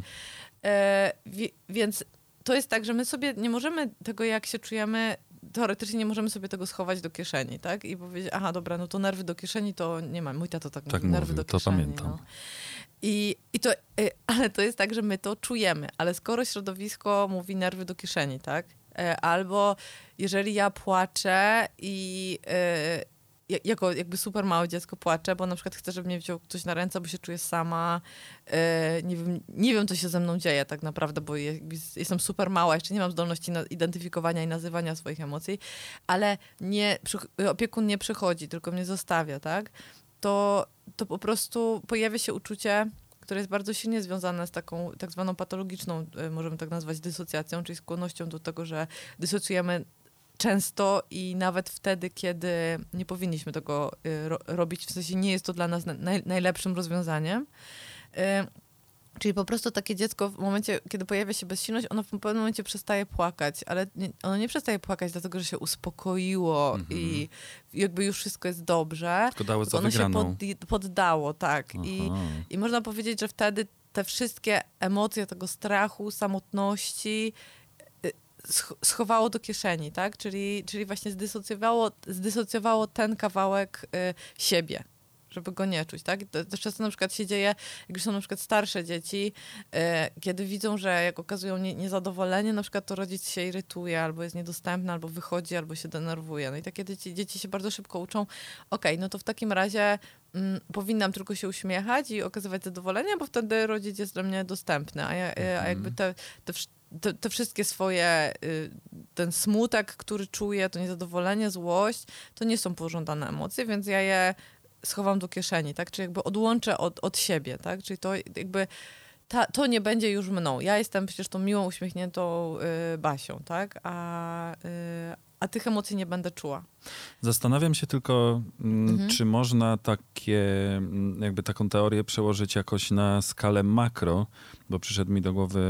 e, wi- więc to jest tak, że my sobie nie możemy tego, jak się czujemy, teoretycznie nie możemy sobie tego schować do kieszeni, tak? I powiedzieć, aha, dobra, no to nerwy do kieszeni to nie mam. Mój tato tak, Tak mówi, nerwy do to kieszeni. pamiętam. No. I, i to, y, ale to jest tak, że my to czujemy, ale skoro środowisko mówi nerwy do kieszeni, tak? E, Albo jeżeli ja płaczę i ja- jako jakby super małe dziecko płaczę, bo na przykład chcę, żeby mnie wziął ktoś na ręce, bo się czuję sama, e, nie wiem, nie wiem, co się ze mną dzieje tak naprawdę, bo je- jestem super mała, jeszcze nie mam zdolności identyfikowania i nazywania swoich emocji, ale nie, opiekun nie przychodzi, tylko mnie zostawia, tak? To, to po prostu pojawia się uczucie, które jest bardzo silnie związane z taką tak zwaną patologiczną, e, możemy tak nazwać, dysocjacją, czyli skłonnością do tego, że dysocjujemy często i nawet wtedy, kiedy nie powinniśmy tego y, ro- robić, w sensie nie jest to dla nas na- naj, najlepszym rozwiązaniem. Y, Czyli po prostu takie dziecko w momencie, kiedy pojawia się bezsilność, ono w pewnym momencie przestaje płakać, ale nie, ono nie przestaje płakać dlatego, że się uspokoiło Mhm. i jakby już wszystko jest dobrze. Tylko dało za ono się wygraną. pod, poddało, tak. I, Aha. I można powiedzieć, że wtedy te wszystkie emocje tego strachu, samotności schowało do kieszeni, tak? Czyli, czyli właśnie zdysocjowało, zdysocjowało ten kawałek y, siebie żeby go nie czuć, tak? To, to często na przykład się dzieje, jak już są na przykład starsze dzieci, y, kiedy widzą, że jak okazują nie, niezadowolenie, na przykład to rodzic się irytuje, albo jest niedostępny, albo wychodzi, albo się denerwuje. No i takie dzieci, dzieci się bardzo szybko uczą, okej, no to w takim razie mm, powinnam tylko się uśmiechać i okazywać zadowolenie, bo wtedy rodzic jest dla mnie dostępny, a, ja, a jakby te, te, te, te wszystkie swoje, y, ten smutek, który czuję, to niezadowolenie, złość, to nie są pożądane emocje, więc ja je schowam do kieszeni, tak? Czyli jakby odłączę od, od siebie, tak? Czyli to jakby ta, to nie będzie już mną. Ja jestem przecież tą miłą, uśmiechniętą y, Basią, tak? A, y, a tych emocji nie będę czuła. Zastanawiam się tylko, mm, Mhm. czy można takie, mm, jakby taką teorię przełożyć jakoś na skalę makro, bo przyszedł mi do głowy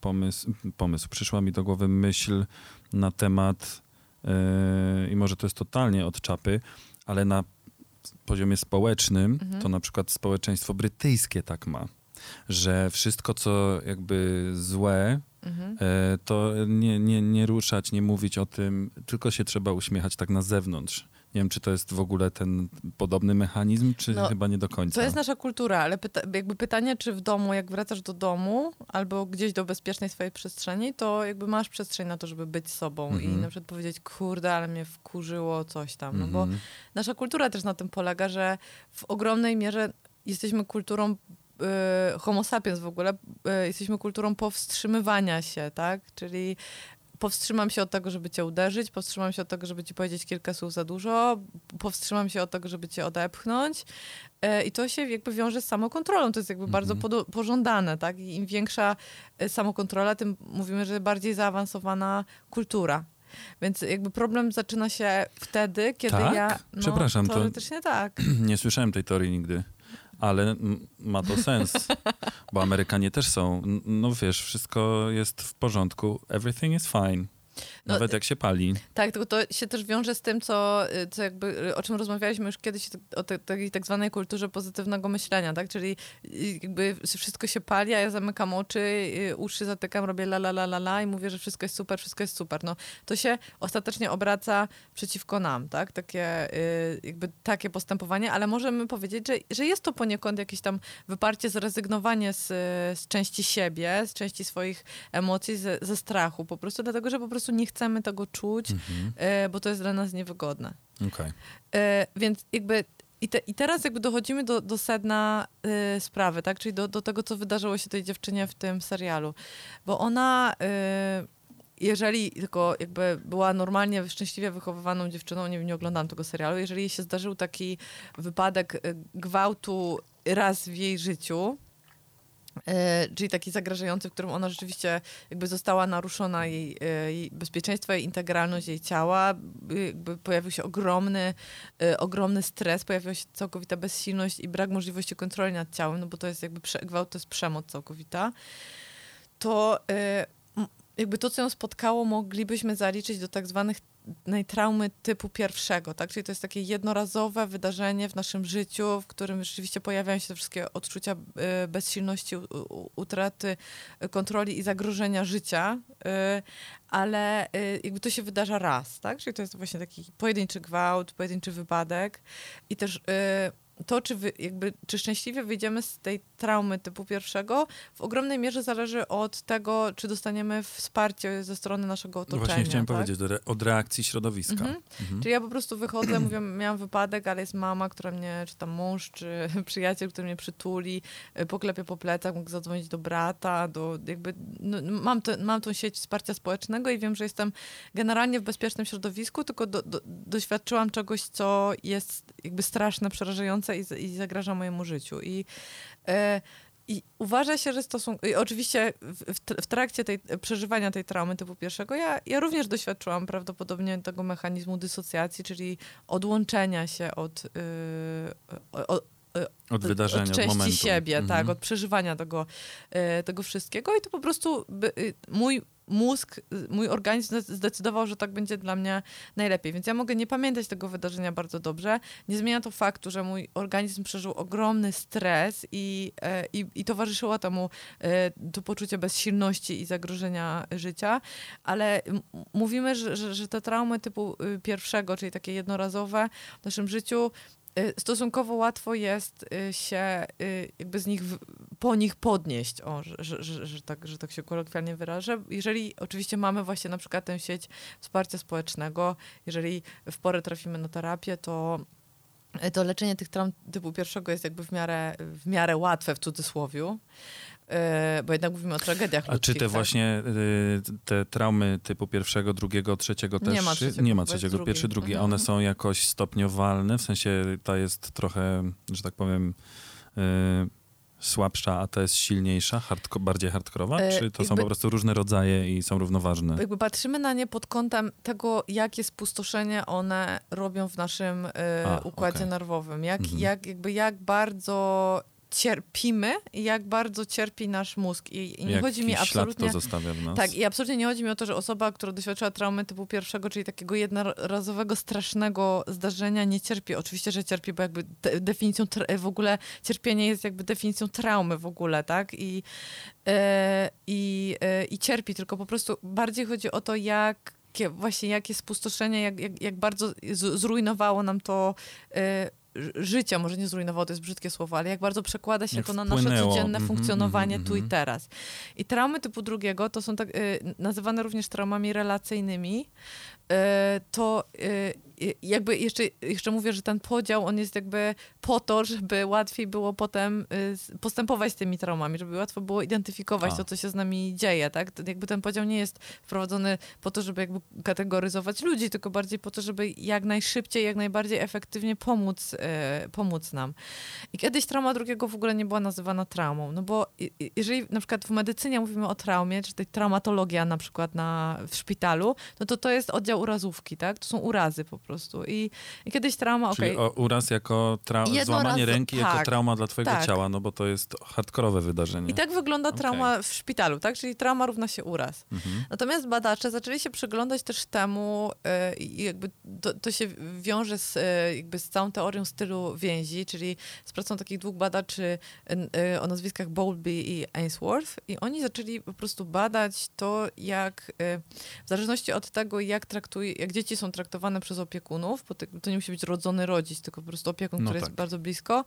pomysł, pomysł przyszła mi do głowy myśl na temat, yy, i może to jest totalnie od czapy, ale na poziomie społecznym, Mhm. to na przykład społeczeństwo brytyjskie tak ma, że wszystko, co jakby złe, Mhm. E, to nie, nie, nie ruszać, nie mówić o tym, tylko się trzeba uśmiechać tak na zewnątrz. Nie wiem, czy to jest w ogóle ten podobny mechanizm, czy No, chyba nie do końca. To jest nasza kultura, ale pyta, jakby pytanie, czy w domu, jak wracasz do domu albo gdzieś do bezpiecznej swojej przestrzeni, to jakby masz przestrzeń na to, żeby być sobą i Mhm. na przykład powiedzieć, kurde, ale mnie wkurzyło coś tam. No bo Mhm. nasza kultura też na tym polega, że w ogromnej mierze jesteśmy kulturą y, homo sapiens w ogóle, y, jesteśmy kulturą powstrzymywania się, tak? Czyli powstrzymam się od tego, żeby cię uderzyć, powstrzymam się od tego, żeby ci powiedzieć kilka słów za dużo, powstrzymam się od tego, żeby cię odepchnąć. E, I to się jakby wiąże z samokontrolą. To jest jakby bardzo Mhm. pożądane, tak? I im większa e, samokontrola, tym mówimy, że bardziej zaawansowana kultura. Więc jakby problem zaczyna się wtedy, kiedy Tak? ja... No, Przepraszam, to- Teoretycznie tak. Nie słyszałem tej teorii nigdy, ale ma to sens, bo Amerykanie też są, no wiesz, wszystko jest w porządku, everything is fine, No, nawet jak się pali. Tak, tylko to się też wiąże z tym, co, co jakby, o czym rozmawialiśmy już kiedyś, o te, takiej tak zwanej kulturze pozytywnego myślenia, tak? Czyli jakby wszystko się pali, a ja zamykam oczy, uszy zatykam, robię la la la la la i mówię, że wszystko jest super, wszystko jest super. No, to się ostatecznie obraca przeciwko nam, tak? Takie, y, jakby takie postępowanie, ale możemy powiedzieć, że, że jest to poniekąd jakieś tam wyparcie, zrezygnowanie z, z części siebie, z części swoich emocji, ze, ze strachu po prostu, dlatego, że po prostu nie chcemy tego czuć, Mhm. e, bo to jest dla nas niewygodne. Okej. E, więc jakby i, te, i teraz jakby dochodzimy do, do sedna e, sprawy, tak? Czyli do, do tego, co wydarzyło się tej dziewczynie w tym serialu. Bo ona, e, jeżeli tylko jakby była normalnie, szczęśliwie wychowywaną dziewczyną, nie, nie oglądam tego serialu, jeżeli jej się zdarzył taki wypadek gwałtu raz w jej życiu, czyli taki zagrażający, w którym ona rzeczywiście jakby została naruszona jej, e, jej bezpieczeństwo, jej integralność jej ciała, jakby pojawił się ogromny, e, ogromny stres, pojawiła się całkowita bezsilność i brak możliwości kontroli nad ciałem, no bo to jest jakby gwałt, to jest przemoc całkowita, to jakby to, co ją spotkało, moglibyśmy zaliczyć do tak zwanych traumy typu pierwszego, tak? Czyli to jest takie jednorazowe wydarzenie w naszym życiu, w którym rzeczywiście pojawiają się te wszystkie odczucia y, bezsilności, utraty y, kontroli i zagrożenia życia, y, ale jakby to się wydarza raz, tak? Czyli to jest właśnie taki pojedynczy gwałt, pojedynczy wypadek i też to, czy, wy, jakby, czy szczęśliwie wyjdziemy z tej traumy typu pierwszego, w ogromnej mierze zależy od tego, czy dostaniemy wsparcie ze strony naszego no otoczenia. Właśnie chciałem tak? powiedzieć, od reakcji środowiska. Mhm. Mhm. Czyli ja po prostu wychodzę, mówię, miałam wypadek, ale jest mama, która mnie, czy tam mąż, czy przyjaciel, który mnie przytuli, y, poklepie po plecach, mógł zadzwonić do brata, do jakby, no, mam, to, mam tą sieć wsparcia społecznego i wiem, że jestem generalnie w bezpiecznym środowisku, tylko do, do, doświadczyłam czegoś, co jest jakby straszne, przerażające i, i zagraża mojemu życiu. I, e, i uważa się, że stosunku. I oczywiście w, trakcie tej, przeżywania tej traumy typu pierwszego, ja, ja również doświadczyłam prawdopodobnie tego mechanizmu dysocjacji, czyli odłączenia się od. Yy, od, od wydarzenia, od części momentu. siebie, tak, mhm. od przeżywania tego, e, tego wszystkiego. I to po prostu by, y, mój mózg, mój organizm zdecydował, że tak będzie dla mnie najlepiej. Więc ja mogę nie pamiętać tego wydarzenia bardzo dobrze. Nie zmienia to faktu, że mój organizm przeżył ogromny stres i, e, i, i towarzyszyło temu e, to poczucie bezsilności i zagrożenia życia, ale mówimy, że, że, że te traumy typu y, pierwszego, czyli takie jednorazowe w naszym życiu, Y, stosunkowo łatwo jest y, się y, jakby z nich, po nich podnieść, o, że, że, że, tak, że tak się kolokwialnie wyrażę. Jeżeli oczywiście mamy właśnie na przykład tę sieć wsparcia społecznego, jeżeli w porę trafimy na terapię, to to leczenie tych traum typu pierwszego jest jakby w miarę, w miarę łatwe w cudzysłowiu. E, bo jednak mówimy o tragediach A czy te tak? właśnie y, te traumy typu pierwszego, drugiego, trzeciego też? Nie ma trzeciego, nie ma trzeciego pierwszy, drugi. Mhm. One są jakoś stopniowalne, w sensie ta jest trochę, że tak powiem, y, słabsza, a ta jest silniejsza, hardko, bardziej hardkorowa? E, czy to są po prostu różne rodzaje i są równoważne? Jakby patrzymy na nie pod kątem tego, jakie spustoszenie one robią w naszym y, a, układzie okay. nerwowym. Jak, mhm. jak, jakby jak bardzo cierpimy i jak bardzo cierpi nasz mózg. I, i nie jak chodzi mi absolutnie. Tak, i absolutnie nie chodzi mi o to, że osoba, która doświadczyła traumy typu pierwszego, czyli takiego jednorazowego, strasznego zdarzenia, nie cierpi. Oczywiście, że cierpi, bo jakby de definicją w ogóle cierpienie jest jakby definicją traumy w ogóle, tak? I, e, i, e, i cierpi, tylko po prostu bardziej chodzi o to, jak właśnie jakie spustoszenie, jak, jak, jak bardzo zrujnowało nam to e, życia, może nie zrujnowało, to jest brzydkie słowo, ale jak bardzo przekłada się jak to na wpłynęło. nasze codzienne mm -hmm, funkcjonowanie mm -hmm, tu i mhm. teraz. I traumy typu drugiego to są tak, y, nazywane również traumami relacyjnymi. Y, to y, jakby jeszcze, jeszcze mówię, że ten podział, on jest jakby po to, żeby łatwiej było potem y, postępować z tymi traumami, żeby łatwo było identyfikować A. to, co się z nami dzieje, tak? Jakby ten podział nie jest wprowadzony po to, żeby jakby kategoryzować ludzi, tylko bardziej po to, żeby jak najszybciej, jak najbardziej efektywnie pomóc, y, pomóc nam. I kiedyś trauma drugiego w ogóle nie była nazywana traumą, no bo jeżeli na przykład w medycynie mówimy o traumie, czy tej traumatologia na przykład na, w szpitalu, no to to jest oddział urazówki, tak? To są urazy po prostu prostu. I, i kiedyś trauma, Czyli okay. uraz jako tra- złamanie ręki tak, jako trauma dla twojego tak. ciała, no bo to jest hardkorowe wydarzenie. I tak wygląda trauma okay. w szpitalu, tak? Czyli trauma równa się uraz. Mhm. Natomiast badacze zaczęli się przyglądać też temu yy, i jakby to, to, się wiąże z, yy, jakby z całą teorią stylu więzi, czyli z pracą takich dwóch badaczy yy, o nazwiskach Bowlby i Ainsworth i oni zaczęli po prostu badać to, jak w zależności od tego, jak traktuje, jak dzieci są traktowane przez opiekunów, opiekunów, bo to nie musi być rodzony rodzic, tylko po prostu opiekun, no który tak. jest bardzo blisko,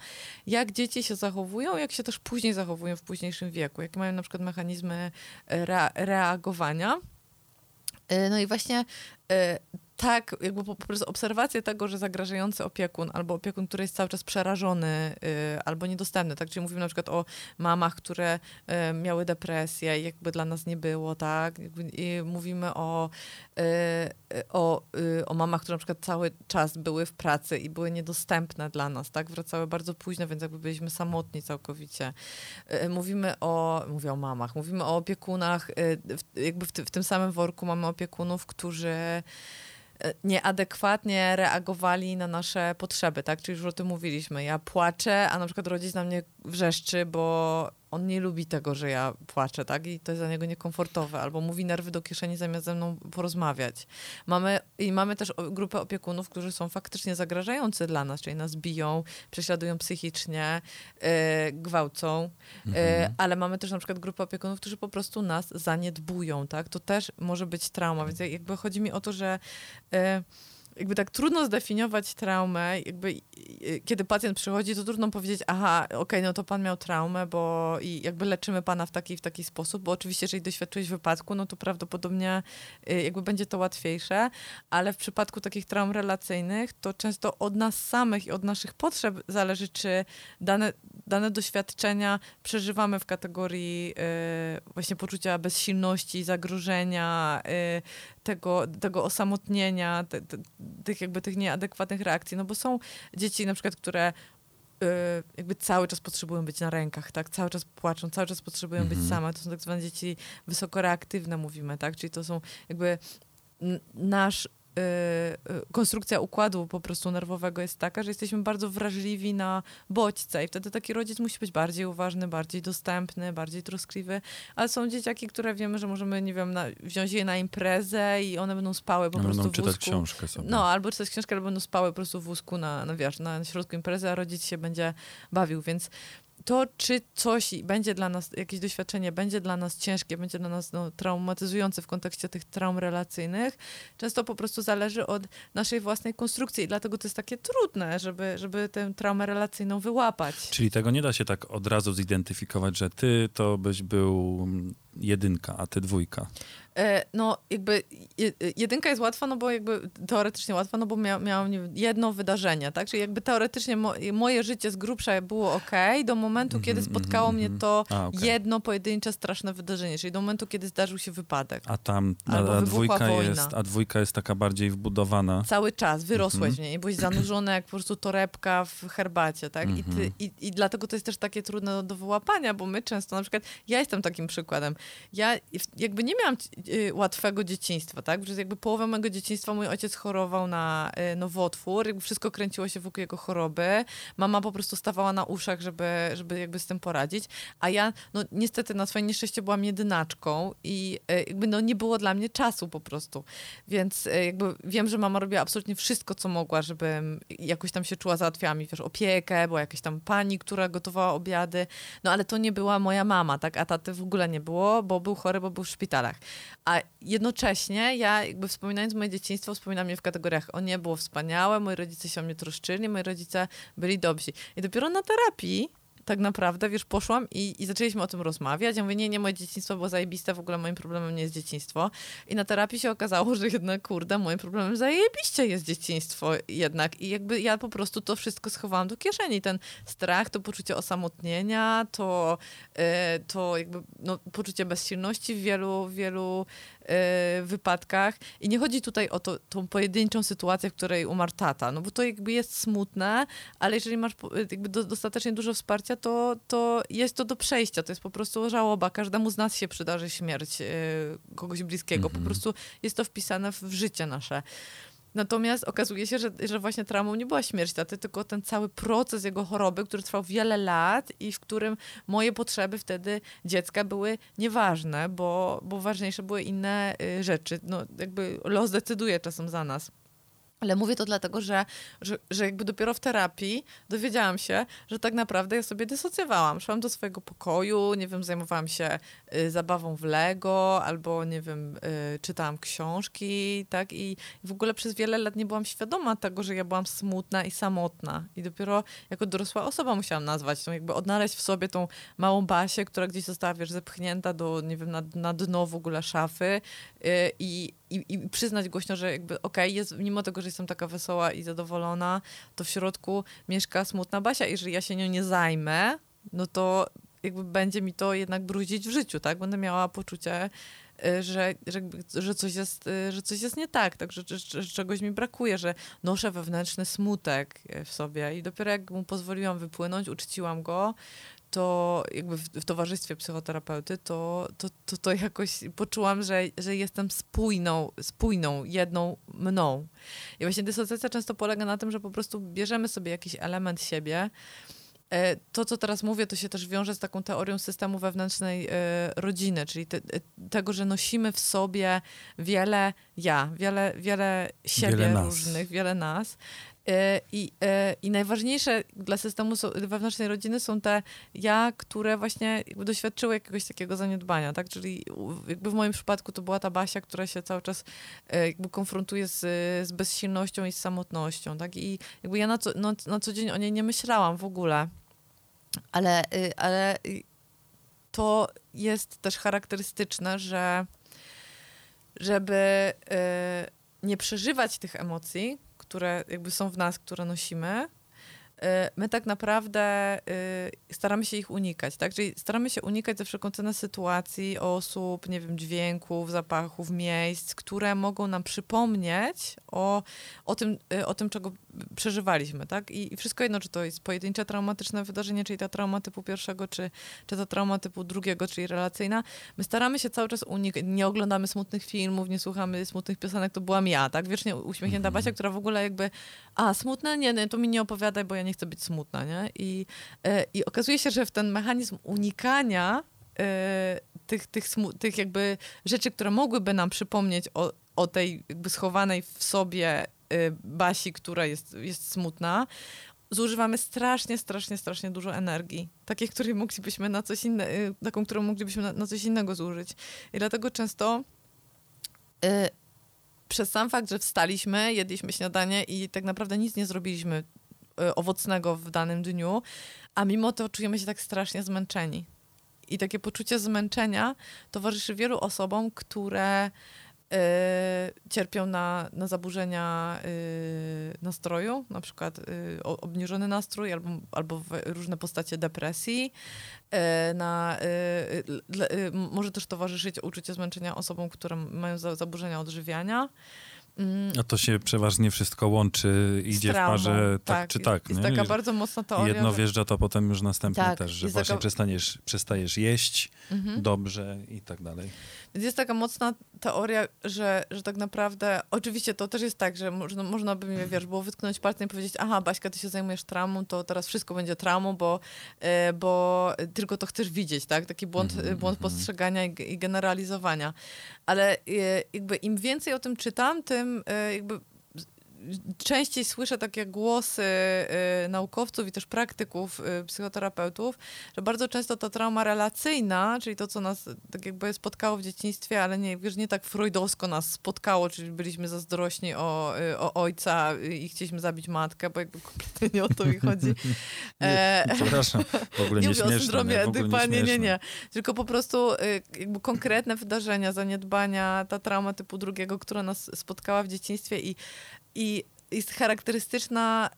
jak dzieci się zachowują, jak się też później zachowują w późniejszym wieku, jakie mają na przykład mechanizmy re reagowania. E, no i właśnie e, tak, jakby po, prostu obserwację tego, że zagrażający opiekun albo opiekun, który jest cały czas przerażony y, albo niedostępny, tak? Czyli mówimy na przykład o mamach, które y, miały depresję i jakby dla nas nie było, tak? I mówimy o, y, y, o, y, o mamach, które na przykład cały czas były w pracy i były niedostępne dla nas, tak? Wracały bardzo późno, więc jakby byliśmy samotni całkowicie. Y, Mówimy o, mówię o mamach, mówimy o opiekunach, y, jakby w, w tym samym worku mamy opiekunów, którzy nieadekwatnie reagowali na nasze potrzeby, tak? Czyli już o tym mówiliśmy. Ja płaczę, a na przykład rodzic na mnie wrzeszczy, bo on nie lubi tego, że ja płaczę, tak? I to jest dla niego niekomfortowe. Albo mówi nerwy do kieszeni zamiast ze mną porozmawiać. Mamy, I mamy też grupę opiekunów, którzy są faktycznie zagrażający dla nas, czyli nas biją, prześladują psychicznie, e, gwałcą, e, ale mamy też na przykład grupę opiekunów, którzy po prostu nas zaniedbują, tak? To też może być trauma, więc jakby chodzi mi o to, że e, jakby tak trudno zdefiniować traumę, jakby kiedy pacjent przychodzi, to trudno powiedzieć, aha, okej, no to pan miał traumę, bo i jakby leczymy pana w taki w taki sposób, bo oczywiście, jeżeli doświadczyłeś wypadku, no to prawdopodobnie e, jakby będzie to łatwiejsze, ale w przypadku takich traum relacyjnych, to często od nas samych i od naszych potrzeb zależy, czy dane, dane doświadczenia przeżywamy w kategorii e, właśnie poczucia bezsilności, zagrożenia, e, tego, tego osamotnienia, te, te, tych jakby tych nieadekwatnych reakcji, no bo są dzieci na przykład, które y, jakby cały czas potrzebują być na rękach, tak? Cały czas płaczą, cały czas potrzebują być same. To są tak zwane dzieci wysokoreaktywne, mówimy, tak? Czyli to są jakby nasz konstrukcja układu po prostu nerwowego jest taka, że jesteśmy bardzo wrażliwi na bodźce i wtedy taki rodzic musi być bardziej uważny, bardziej dostępny, bardziej troskliwy, ale są dzieciaki, które wiemy, że możemy, nie wiem, na, wziąć je na imprezę i one będą spały po No, prostu będą w czytać wózku. książkę sobie. No, albo czytać książkę, albo będą spały po prostu w wózku na, na, wiesz, na środku imprezy, a rodzic się będzie bawił, więc to, czy coś będzie dla nas, jakieś doświadczenie będzie dla nas ciężkie, będzie dla nas no, traumatyzujące w kontekście tych traum relacyjnych, często po prostu zależy od naszej własnej konstrukcji i dlatego to jest takie trudne, żeby, żeby tę traumę relacyjną wyłapać. Czyli tego nie da się tak od razu zidentyfikować, że ty to byś był jedynka, a ty dwójka. E, no jakby je- jedynka jest łatwa, no bo jakby teoretycznie łatwa, no bo mia, miałam jedno wydarzenie, tak? Czyli jakby teoretycznie mo, moje życie z grubsza było ok do momentu, kiedy Mhm, spotkało mhm, mnie mhm. to A, okej. jedno pojedyncze straszne wydarzenie, czyli do momentu, kiedy zdarzył się wypadek. A tam a, dwójka wojna. jest, a dwójka jest taka bardziej wbudowana. Cały czas wyrosłeś Mhm. w niej, byłeś zanurzony jak po prostu torebka w herbacie, tak? I, Mhm. ty, i, I dlatego to jest też takie trudne do wyłapania, bo my często, na przykład, ja jestem takim przykładem. Ja jakby nie miałam y, łatwego dzieciństwa, tak? Przez jakby połowę mojego dzieciństwa mój ojciec chorował na y, nowotwór, jakby wszystko kręciło się wokół jego choroby. Mama po prostu stawała na uszach, żeby, żeby jakby z tym poradzić. A ja, no niestety na swoje nieszczęście byłam jedynaczką i y, jakby no nie było dla mnie czasu po prostu. Więc jakby wiem, że mama robiła absolutnie wszystko, co mogła, żebym jakoś tam się czuła, załatwiała mi, wiesz, opiekę, była jakaś tam pani, która gotowała obiady, no ale to nie była moja mama, tak, a taty w ogóle nie było, bo był chory, bo był w szpitalach. A jednocześnie ja jakby wspominając moje dzieciństwo, wspominam je w kategoriach, o nie, było wspaniałe, moi rodzice się o mnie troszczyli, moi rodzice byli dobrzy. I dopiero na terapii tak naprawdę, wiesz, poszłam i, i zaczęliśmy o tym rozmawiać. Ja mówię, nie, nie, moje dzieciństwo było zajebiste, w ogóle moim problemem nie jest dzieciństwo. I na terapii się okazało, że jednak, kurde, moim problemem zajebiście jest dzieciństwo jednak. I jakby ja po prostu to wszystko schowałam do kieszeni. Ten strach, to poczucie osamotnienia, to, e, to jakby no, poczucie bezsilności w wielu, wielu wypadkach. I nie chodzi tutaj o to, tą pojedynczą sytuację, w której umarł tata, no bo to jakby jest smutne, ale jeżeli masz po- jakby do, dostatecznie dużo wsparcia, to, to jest to do przejścia. To jest po prostu żałoba. Każdemu z nas się przydarzy śmierć e, kogoś bliskiego. Po prostu jest to wpisane w, w życie nasze. Natomiast okazuje się, że, że właśnie traumą nie była śmierć taty, tylko ten cały proces jego choroby, który trwał wiele lat i w którym moje potrzeby wtedy dziecka były nieważne, bo, bo ważniejsze były inne y, rzeczy. No, jakby los decyduje czasem za nas. Ale mówię to dlatego, że, że, że jakby dopiero w terapii dowiedziałam się, że tak naprawdę ja sobie dysocjowałam. Szłam do swojego pokoju, nie wiem, zajmowałam się y, zabawą w Lego, albo nie wiem, y, czytałam książki, tak? I w ogóle przez wiele lat nie byłam świadoma tego, że ja byłam smutna i samotna. I dopiero jako dorosła osoba musiałam nazwać tą, jakby odnaleźć w sobie tą małą Basię, która gdzieś została, wiesz, zepchnięta do, nie wiem, na, na dno w ogóle szafy y, i i i, i przyznać głośno, że jakby okej, jest mimo tego, że jestem taka wesoła i zadowolona, to w środku mieszka smutna Basia. Jeżeli ja się nią nie zajmę, no to jakby będzie mi to jednak brudzić w życiu, tak? Będę miała poczucie, y, że, że, że, coś, jest, y, że coś jest nie tak, tak? Że, że, że czegoś mi brakuje, że noszę wewnętrzny smutek y, w sobie i dopiero jak mu pozwoliłam wypłynąć, uczciłam go, to jakby w, w towarzystwie psychoterapeuty, to, to, to, to jakoś poczułam, że, że jestem spójną, spójną, jedną mną. I właśnie dysocjacja często polega na tym, że po prostu bierzemy sobie jakiś element siebie, E, to, co teraz mówię, to się też wiąże z taką teorią systemu wewnętrznej e, rodziny, czyli te, e, tego, że nosimy w sobie wiele ja, wiele, wiele siebie Wiele różnych, wiele nas. I, I najważniejsze dla systemu wewnętrznej rodziny są te ja, które właśnie doświadczyły jakiegoś takiego zaniedbania, tak? Czyli jakby w moim przypadku to była ta Basia, która się cały czas e, jakby konfrontuje z, z bezsilnością i z samotnością, tak? I jakby ja na co, na, na co dzień o niej nie myślałam w ogóle. Ale, y, ale y, to jest też charakterystyczne, że żeby y, nie przeżywać tych emocji, które jakby są w nas, które nosimy, my tak naprawdę y, staramy się ich unikać, tak? Czyli staramy się unikać ze wszelką cenę sytuacji, osób, nie wiem, dźwięków, zapachów, miejsc, które mogą nam przypomnieć o, o, tym, y, o tym, czego przeżywaliśmy, tak? I, I wszystko jedno, czy to jest pojedyncze traumatyczne wydarzenie, czyli ta trauma typu pierwszego, czy, czy ta trauma typu drugiego, czyli relacyjna, my staramy się cały czas unikać, nie oglądamy smutnych filmów, nie słuchamy smutnych piosenek, to byłam ja, tak? Wiecznie uśmiechnięta Basia, która w ogóle jakby, a smutne? Nie, nie, to mi nie opowiadaj, bo ja nie chcę być smutna, nie? I, e, i okazuje się, że w ten mechanizm unikania e, tych, tych, tych jakby rzeczy, które mogłyby nam przypomnieć o, o tej jakby schowanej w sobie y, Basi, która jest, jest smutna, zużywamy strasznie, strasznie, strasznie dużo energii. Takiej, której moglibyśmy na coś innego, taką, którą moglibyśmy na, na coś innego zużyć. I dlatego często przez sam fakt, że wstaliśmy, jedliśmy śniadanie i tak naprawdę nic nie zrobiliśmy owocnego w danym dniu, a mimo to czujemy się tak strasznie zmęczeni. I takie poczucie zmęczenia towarzyszy wielu osobom, które y, cierpią na, na zaburzenia y, nastroju, na przykład y, o- obniżony nastrój albo, albo różne postacie depresji. Y, na, y, y, y, może też towarzyszyć uczucie zmęczenia osobom, które mają za, zaburzenia odżywiania. Mm, A to się przeważnie wszystko łączy, idzie w traumą. parze tak, czy tak. Jest nie? taka bardzo mocna teoria. Jedno że- wjeżdża, to potem już następne Tak, też, że właśnie taka- przestaniesz, przestajesz jeść Mhm. dobrze i tak dalej. Więc jest taka mocna teoria, że, że tak naprawdę, oczywiście to też jest tak, że można, można by mnie, wiesz, było wytknąć palcem i powiedzieć, aha, Baśka, ty się zajmujesz traumą, to teraz wszystko będzie traumą, bo, e, bo tylko to chcesz widzieć, tak? Taki błąd, Mhm, błąd mhm. postrzegania i, i generalizowania. Ale e, jakby im więcej o tym czytam, tym e, jakby częściej słyszę takie głosy y, naukowców i też praktyków, y, psychoterapeutów, że bardzo często ta trauma relacyjna, czyli to, co nas tak jakby spotkało w dzieciństwie, ale nie, wiesz, nie tak freudowsko nas spotkało, czyli byliśmy zazdrośni o, y, o ojca i chcieliśmy zabić matkę, bo jakby kompletnie nie o to mi chodzi. E, Przepraszam, w ogóle nie, nie śmieszne. syndromie nie? Nie, nie, śmieszne. nie. Tylko po prostu jakby konkretne wydarzenia, zaniedbania, ta trauma typu drugiego, która nas spotkała w dzieciństwie i, i jest charakterystyczna,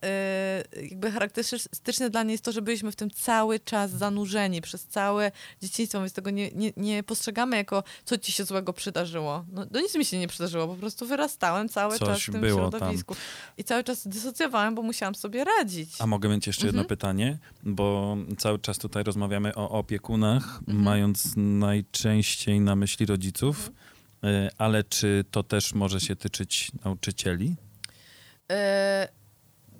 y, jakby charakterystyczne dla niej jest to, że byliśmy w tym cały czas zanurzeni przez całe dzieciństwo, więc tego nie, nie, nie postrzegamy jako, co ci się złego przydarzyło. No, no nic mi się nie przydarzyło, po prostu wyrastałem cały Coś czas w tym było tam. środowisku. I cały czas dysocjowałem, bo musiałam sobie radzić. A mogę mieć jeszcze jedno Mhm. pytanie, bo cały czas tutaj rozmawiamy o opiekunach, Mhm. mając najczęściej na myśli rodziców, y, ale czy to też może się tyczyć nauczycieli? E,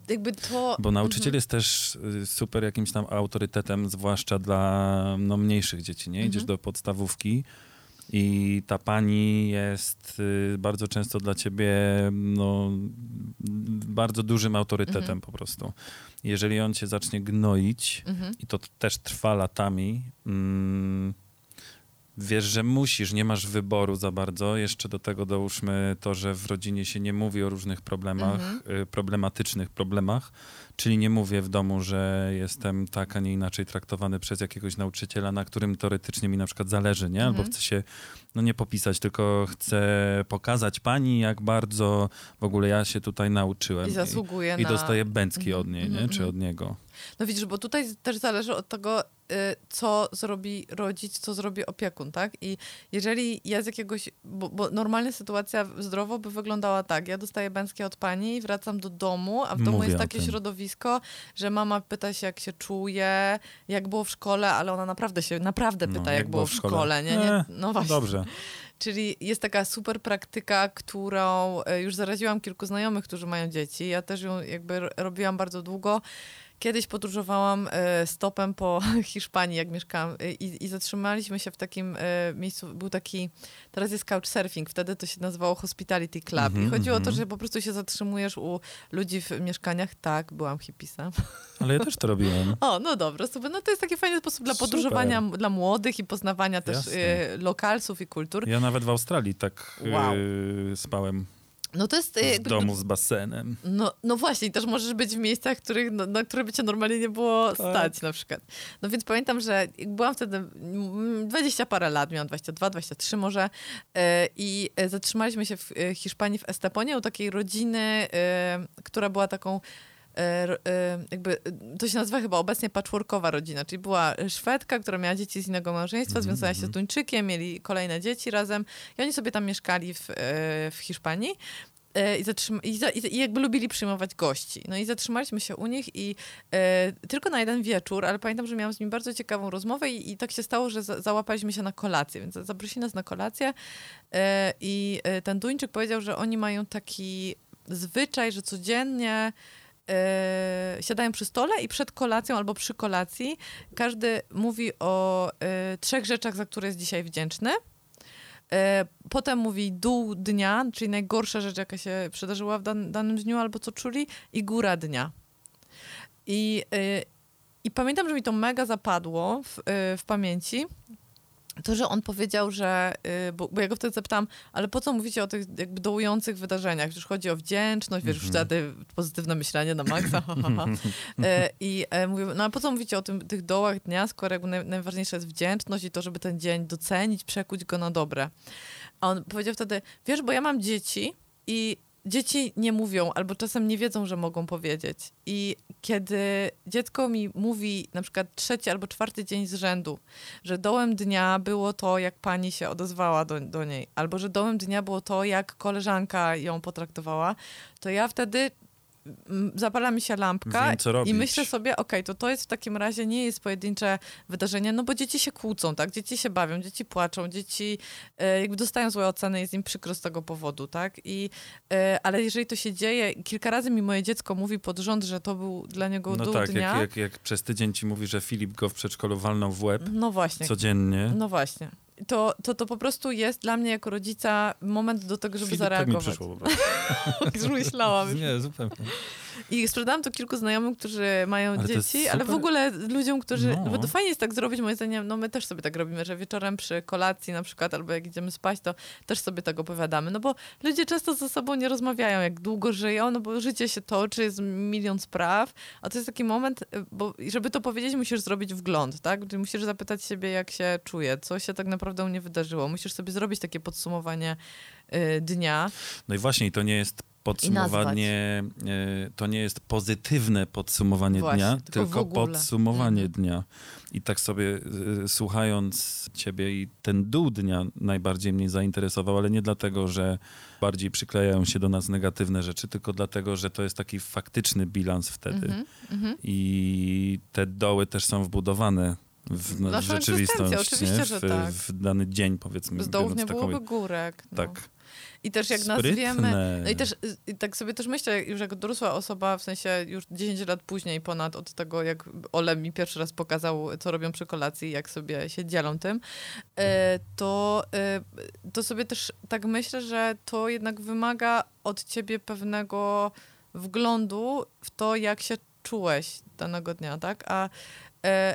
jakby to... Bo nauczyciel Mhm. jest też y, super jakimś tam autorytetem, zwłaszcza dla no, mniejszych dzieci, nie? Idziesz Mhm. do podstawówki i ta pani jest y, bardzo często dla ciebie no, bardzo dużym autorytetem Mhm. po prostu. Jeżeli on cię zacznie gnoić Mhm. i to też trwa latami, mm, wiesz, że musisz, nie masz wyboru za bardzo. Jeszcze do tego dołóżmy to, że w rodzinie się nie mówi o różnych problemach, Mhm. y, problematycznych problemach, czyli nie mówię w domu, że jestem tak, a nie inaczej traktowany przez jakiegoś nauczyciela, na którym teoretycznie mi na przykład zależy, nie? Albo Mhm. chcę się, no nie popisać, tylko chcę pokazać pani, jak bardzo w ogóle ja się tutaj nauczyłem. I zasługuje I na... dostaję bęcki Mhm, od niej, mhm, nie? Czy mhm. od niego. No widzisz, bo tutaj też zależy od tego, co zrobi rodzic, co zrobi opiekun, tak? I jeżeli ja z jakiegoś, bo, bo normalnie sytuacja zdrowo by wyglądała tak, ja dostaję bęskie od pani, wracam do domu, a w domu Mówię jest takie środowisko, że mama pyta się, jak się czuje, jak było w szkole, ale ona naprawdę się, naprawdę No, pyta, jak, było w szkole, nie? nie? E, No właśnie. Dobrze. Czyli jest taka super praktyka, którą e, już zaraziłam kilku znajomych, którzy mają dzieci. Ja też ją jakby robiłam bardzo długo. Kiedyś podróżowałam e, stopem po Hiszpanii, jak mieszkałam e, i, i zatrzymaliśmy się w takim e, miejscu, był taki, teraz jest couchsurfing, wtedy to się nazywało Hospitality Club Mhm, i chodziło o to, mhm. że po prostu się zatrzymujesz u ludzi w mieszkaniach. Tak, byłam hipisem. Ale ja też to robiłem. O, no dobra, super. No to jest taki fajny sposób dla Super. podróżowania m- dla młodych i poznawania też Jasne. lokalsów i kultur. Ja nawet w Australii tak Wow. spałem No to jest... e, w jakby- domu z basenem. No, no właśnie, też możesz być w miejscach, których, no, na które by cię normalnie nie było Tak. stać na przykład. No więc pamiętam, że byłam wtedy mm, 20 parę lat, miałam 22, 23 może e, i e, zatrzymaliśmy się w e, Hiszpanii, w Esteponie u takiej rodziny, e, która była taką e, e, jakby, e, to się nazywa chyba obecnie patchworkowa rodzina, czyli była Szwedka, która miała dzieci z innego małżeństwa, Mhm, związała się z mhm. Duńczykiem, mieli kolejne dzieci razem i oni sobie tam mieszkali w, e, w Hiszpanii. I, zatrzyma- i, za- I jakby lubili przyjmować gości. No i zatrzymaliśmy się u nich i e, tylko na jeden wieczór, ale pamiętam, że miałam z nim bardzo ciekawą rozmowę i, i tak się stało, że za, załapaliśmy się na kolację, więc zaprosili nas na kolację e, i e, ten Duńczyk powiedział, że oni mają taki zwyczaj, że codziennie e, siadają przy stole i przed kolacją albo przy kolacji każdy mówi o e, trzech rzeczach, za które jest dzisiaj wdzięczny. E, Potem mówi dół dnia, czyli najgorsza rzecz, jaka się przydarzyła w dan danym dniu albo co czuli, i góra dnia. I, i pamiętam, że mi to mega zapadło w, w pamięci. To, że on powiedział, że, y, bo, bo ja go wtedy zapytałam, ale po co mówicie o tych jakby dołujących wydarzeniach? Już chodzi o wdzięczność, wiesz, już Mhm. wtedy pozytywne myślenie na maksa, ha, ha, ha. E, I e, mówię, no a po co mówicie o tym, tych dołach dnia, skoro jakby naj, najważniejsza jest wdzięczność i to, żeby ten dzień docenić, przekuć go na dobre. A on powiedział wtedy, wiesz, bo ja mam dzieci i dzieci nie mówią albo czasem nie wiedzą, że mogą powiedzieć. I kiedy dziecko mi mówi na przykład trzeci albo czwarty dzień z rzędu, że dołem dnia było to, jak pani się odezwała do, do niej, albo że dołem dnia było to, jak koleżanka ją potraktowała, to ja wtedy zapala mi się lampka i myślę sobie, okej, to to jest w takim razie nie jest pojedyncze wydarzenie, no bo dzieci się kłócą, tak? Dzieci się bawią, dzieci płaczą, dzieci e, jakby dostają złe oceny, jest im przykro z tego powodu, tak? I, e, ale jeżeli to się dzieje, kilka razy mi moje dziecko mówi pod rząd, że to był dla niego No dół tak, dnia. jak, jak, jak przez tydzień ci mówi, że Filip go w przedszkolu walnął w łeb No właśnie. codziennie. No właśnie. To, to, to po prostu jest dla mnie jako rodzica moment do tego, żeby Filip, tak mi zareagować. przyszło po prostu. Już myślałam. Nie, zupełnie. I sprzedałam to kilku znajomych, którzy mają Ale dzieci, ale w ogóle ludziom, którzy. No. Bo to fajnie jest tak zrobić, moim zdaniem, no my też sobie tak robimy, że wieczorem przy kolacji na przykład, albo jak idziemy spać, to też sobie tak opowiadamy. No bo ludzie często ze sobą nie rozmawiają, jak długo żyją, no bo życie się toczy, jest milion spraw, a to jest taki moment, y, bo żeby to powiedzieć, musisz zrobić wgląd, tak? Musisz zapytać siebie, jak się czuje, co się tak naprawdę u mnie wydarzyło. Musisz sobie zrobić takie podsumowanie y, dnia. No i właśnie, to nie jest podsumowanie, e, to nie jest pozytywne podsumowanie Właśnie, dnia, tylko tylko podsumowanie Mhm. dnia. I tak sobie e, słuchając ciebie i ten dół dnia najbardziej mnie zainteresował, ale nie dlatego, że bardziej przyklejają się do nas negatywne rzeczy, tylko dlatego, że to jest taki faktyczny bilans wtedy. Mhm, mhm. I te doły też są wbudowane w, Naszą rzeczywistość, oczywiście, w, tak. w dany dzień, powiedzmy. Bez dołów nie taką- byłoby górek. No. Tak. I też jak Sprytne. nazwiemy. No i też y, i tak sobie też myślę, już jako dorosła osoba, w sensie już 10 lat później ponad od tego, jak Ole mi pierwszy raz pokazał, co robią przy kolacji, jak sobie się dzielą tym, e, to, e, to sobie też tak myślę, że to jednak wymaga od ciebie pewnego wglądu w to, jak się czułeś danego dnia, tak? A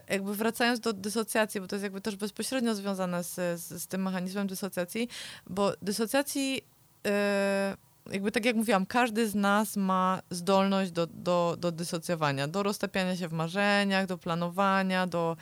jakby wracając do dysocjacji, bo to jest jakby też bezpośrednio związane z, z, z tym mechanizmem dysocjacji, bo dysocjacji e, jakby tak jak mówiłam, każdy z nas ma zdolność do, do, do dysocjowania, do roztapiania się w marzeniach, do planowania, do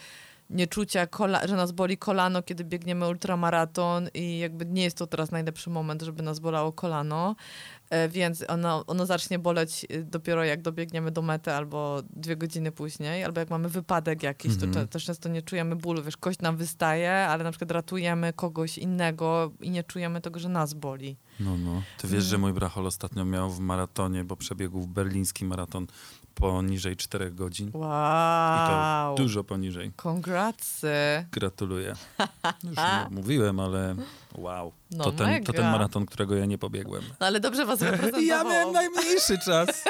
nieczucia, kola- że nas boli kolano, kiedy biegniemy ultramaraton i jakby nie jest to teraz najlepszy moment, żeby nas bolało kolano, e, więc ono, ono zacznie boleć e, dopiero jak dobiegniemy do mety albo dwie godziny później, albo jak mamy wypadek jakiś, to Mhm. też często nie czujemy bólu, wiesz, kość nam wystaje, ale na przykład ratujemy kogoś innego i nie czujemy tego, że nas boli. No, no. Ty wiesz, że mój brachol ostatnio miał w maratonie, bo przebiegł berliński maraton poniżej 4 godzin. I to Wow! dużo poniżej. Congrats! Gratuluję. Już mówiłem, ale wow. No to, ten, to ten maraton, którego ja nie pobiegłem. No ale dobrze was reprezentowało. Ja miałem najmniejszy czas.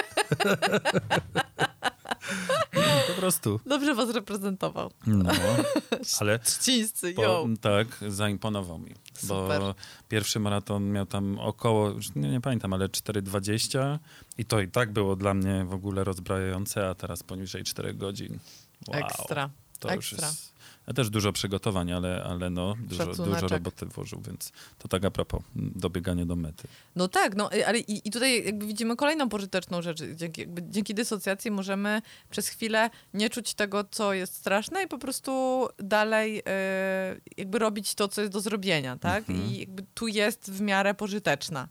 prostu. Dobrze was reprezentował. No, ale Trzcińscy, po, tak, zaimponował mi. Super. Bo pierwszy maraton miał tam około, już nie, nie pamiętam, ale 4,20 i to i tak było dla mnie w ogóle rozbrajające, a teraz poniżej 4 godzin. Wow. Ekstra. To już Ekstra. jest... Ja też dużo przygotowań, ale, ale no, dużo, dużo roboty włożył, więc to tak a propos, m, dobieganie do mety. No tak, no ale i, i tutaj jakby widzimy kolejną pożyteczną rzecz. Dzięki, jakby, dzięki dysocjacji możemy przez chwilę nie czuć tego, co jest straszne i po prostu dalej e, jakby robić to, co jest do zrobienia, tak? Mhm. I jakby tu jest w miarę pożyteczna.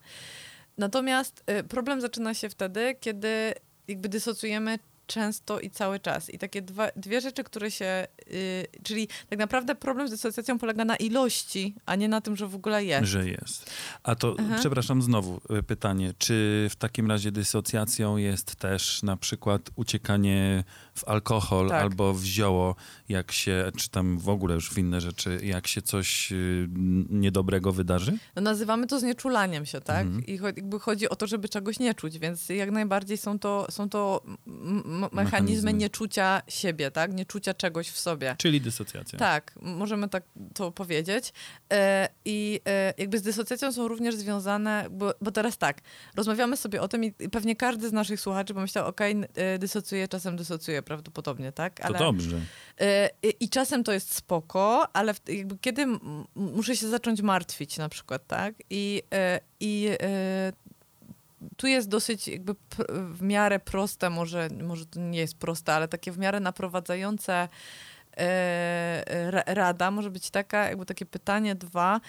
Natomiast e, problem zaczyna się wtedy, kiedy jakby dysocjujemy często i cały czas. I takie dwa, dwie rzeczy, które się... y, czyli tak naprawdę problem z dysocjacją polega na ilości, a nie na tym, że w ogóle jest. Że jest. A to, Aha. przepraszam, znowu y, pytanie. Czy w takim razie dysocjacją jest też na przykład uciekanie w alkohol Tak. albo w zioło, jak się, czy tam w ogóle już w inne rzeczy, jak się coś y, niedobrego wydarzy? No, nazywamy to znieczulaniem się, tak? Mhm. I cho- jakby chodzi o to, żeby czegoś nie czuć, więc jak najbardziej są to, są to m- mechanizmy, nieczucia siebie, tak? Nieczucia czegoś w sobie. Czyli dysocjacja. Tak, możemy tak to powiedzieć. E, I e, jakby z dysocjacją są również związane, bo, bo teraz tak, rozmawiamy sobie o tym i pewnie każdy z naszych słuchaczy pomyślał, okej, n- e, dysocjuje, czasem dysocjuje prawdopodobnie, tak? To dobrze. I, czasem to jest spoko, ale jakby kiedy muszę się zacząć martwić na przykład, tak? I, i tu jest dosyć jakby w miarę proste, może, może to nie jest proste, ale takie w miarę naprowadzające e, ra- rada może być taka, jakby takie pytanie dwa,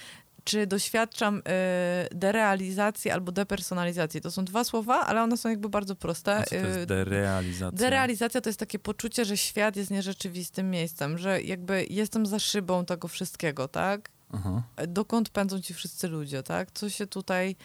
czy doświadczam e, derealizacji albo depersonalizacji. To są dwa słowa, ale one są jakby bardzo proste. A co to E, jest derealizacja? Derealizacja to jest takie poczucie, że świat jest nierzeczywistym miejscem, że jakby jestem za szybą tego wszystkiego, tak? Aha. Dokąd pędzą ci wszyscy ludzie, tak? Co się tutaj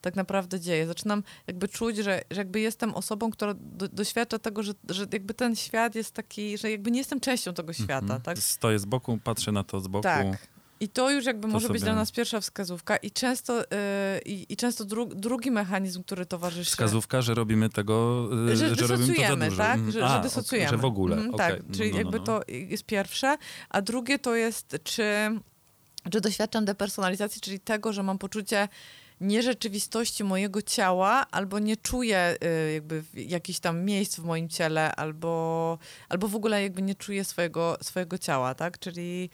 tak naprawdę dzieje? Zaczynam jakby czuć, że, że jakby jestem osobą, która do, doświadcza tego, że, że jakby ten świat jest taki, że jakby nie jestem częścią tego świata, Mhm. tak? Stoję z boku, patrzę na to z boku. Tak. I to już jakby To może być sobie- dla nas pierwsza wskazówka i często, yy, i, i często dru, drugi mechanizm, który towarzyszy... Wskazówka, że robimy tego, y, że, że, robimy to za dysocjujemy, dużo. tak? Mhm. Że, A, że dysocjujemy. Że w ogóle, Mhm, okej. Tak, No, czyli no, no, jakby no. to jest pierwsze, a drugie to jest, czy, czy doświadczam depersonalizacji, czyli tego, że mam poczucie nierzeczywistości mojego ciała, albo nie czuję y, jakby jakichś tam miejsc w moim ciele, albo, albo w ogóle jakby nie czuję swojego, swojego ciała, tak? Czyli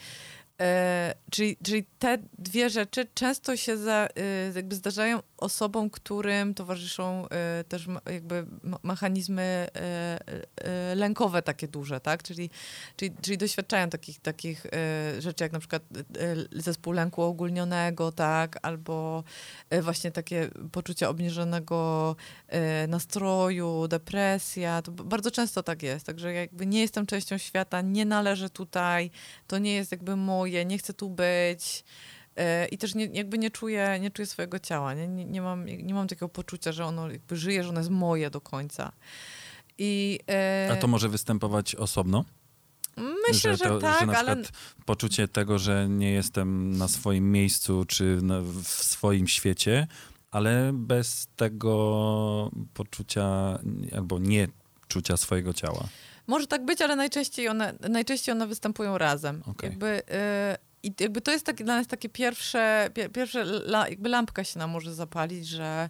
E, czyli, czyli te dwie rzeczy często się za, y, jakby zdarzają osobom, którym towarzyszą y, też jakby mechanizmy y, lękowe takie duże, tak? Czyli, czyli, czyli doświadczają takich, takich rzeczy jak na przykład zespół lęku ogólnionego, tak? Albo właśnie takie poczucie obniżonego nastroju, depresja. To bardzo często tak jest. Także jakby nie jestem częścią świata, nie należę tutaj, to nie jest jakby moje, nie chcę tu być. E, I też nie, jakby nie czuję, nie czuję swojego ciała, nie, nie, nie, mam, nie mam takiego poczucia, że ono jakby żyje, że ono jest moje do końca. I, e, A to może występować osobno? myślę, że, to, tak, że na ale poczucie tego, że nie jestem na swoim miejscu czy na, w swoim świecie, ale bez tego poczucia albo nie czucia swojego ciała. Może tak być, ale najczęściej one, najczęściej one występują razem. Okej. Jakby, e, I jakby to jest takie, dla nas takie pierwsze, pie, pierwsze la, jakby lampka się nam może zapalić, że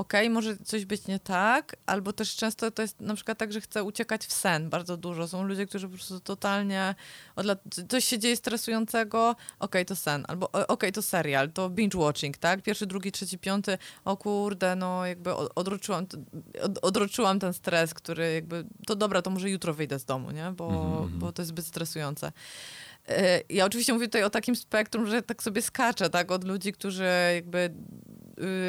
okej, okay, może coś być nie tak, albo też często to jest na przykład tak, że chcę uciekać w sen bardzo dużo. Są ludzie, którzy po prostu totalnie, lat, coś się dzieje stresującego, okej, okay, to sen, albo okej, okay, to serial, to binge watching, tak? Pierwszy, drugi, trzeci, piąty, o kurde, no jakby odroczyłam, od, odroczyłam ten stres, który jakby, to dobra, to może jutro wyjdę z domu, nie? Bo, mm -hmm. bo to jest zbyt stresujące. E, ja oczywiście mówię tutaj o takim spektrum, że tak sobie skaczę, tak, od ludzi, którzy jakby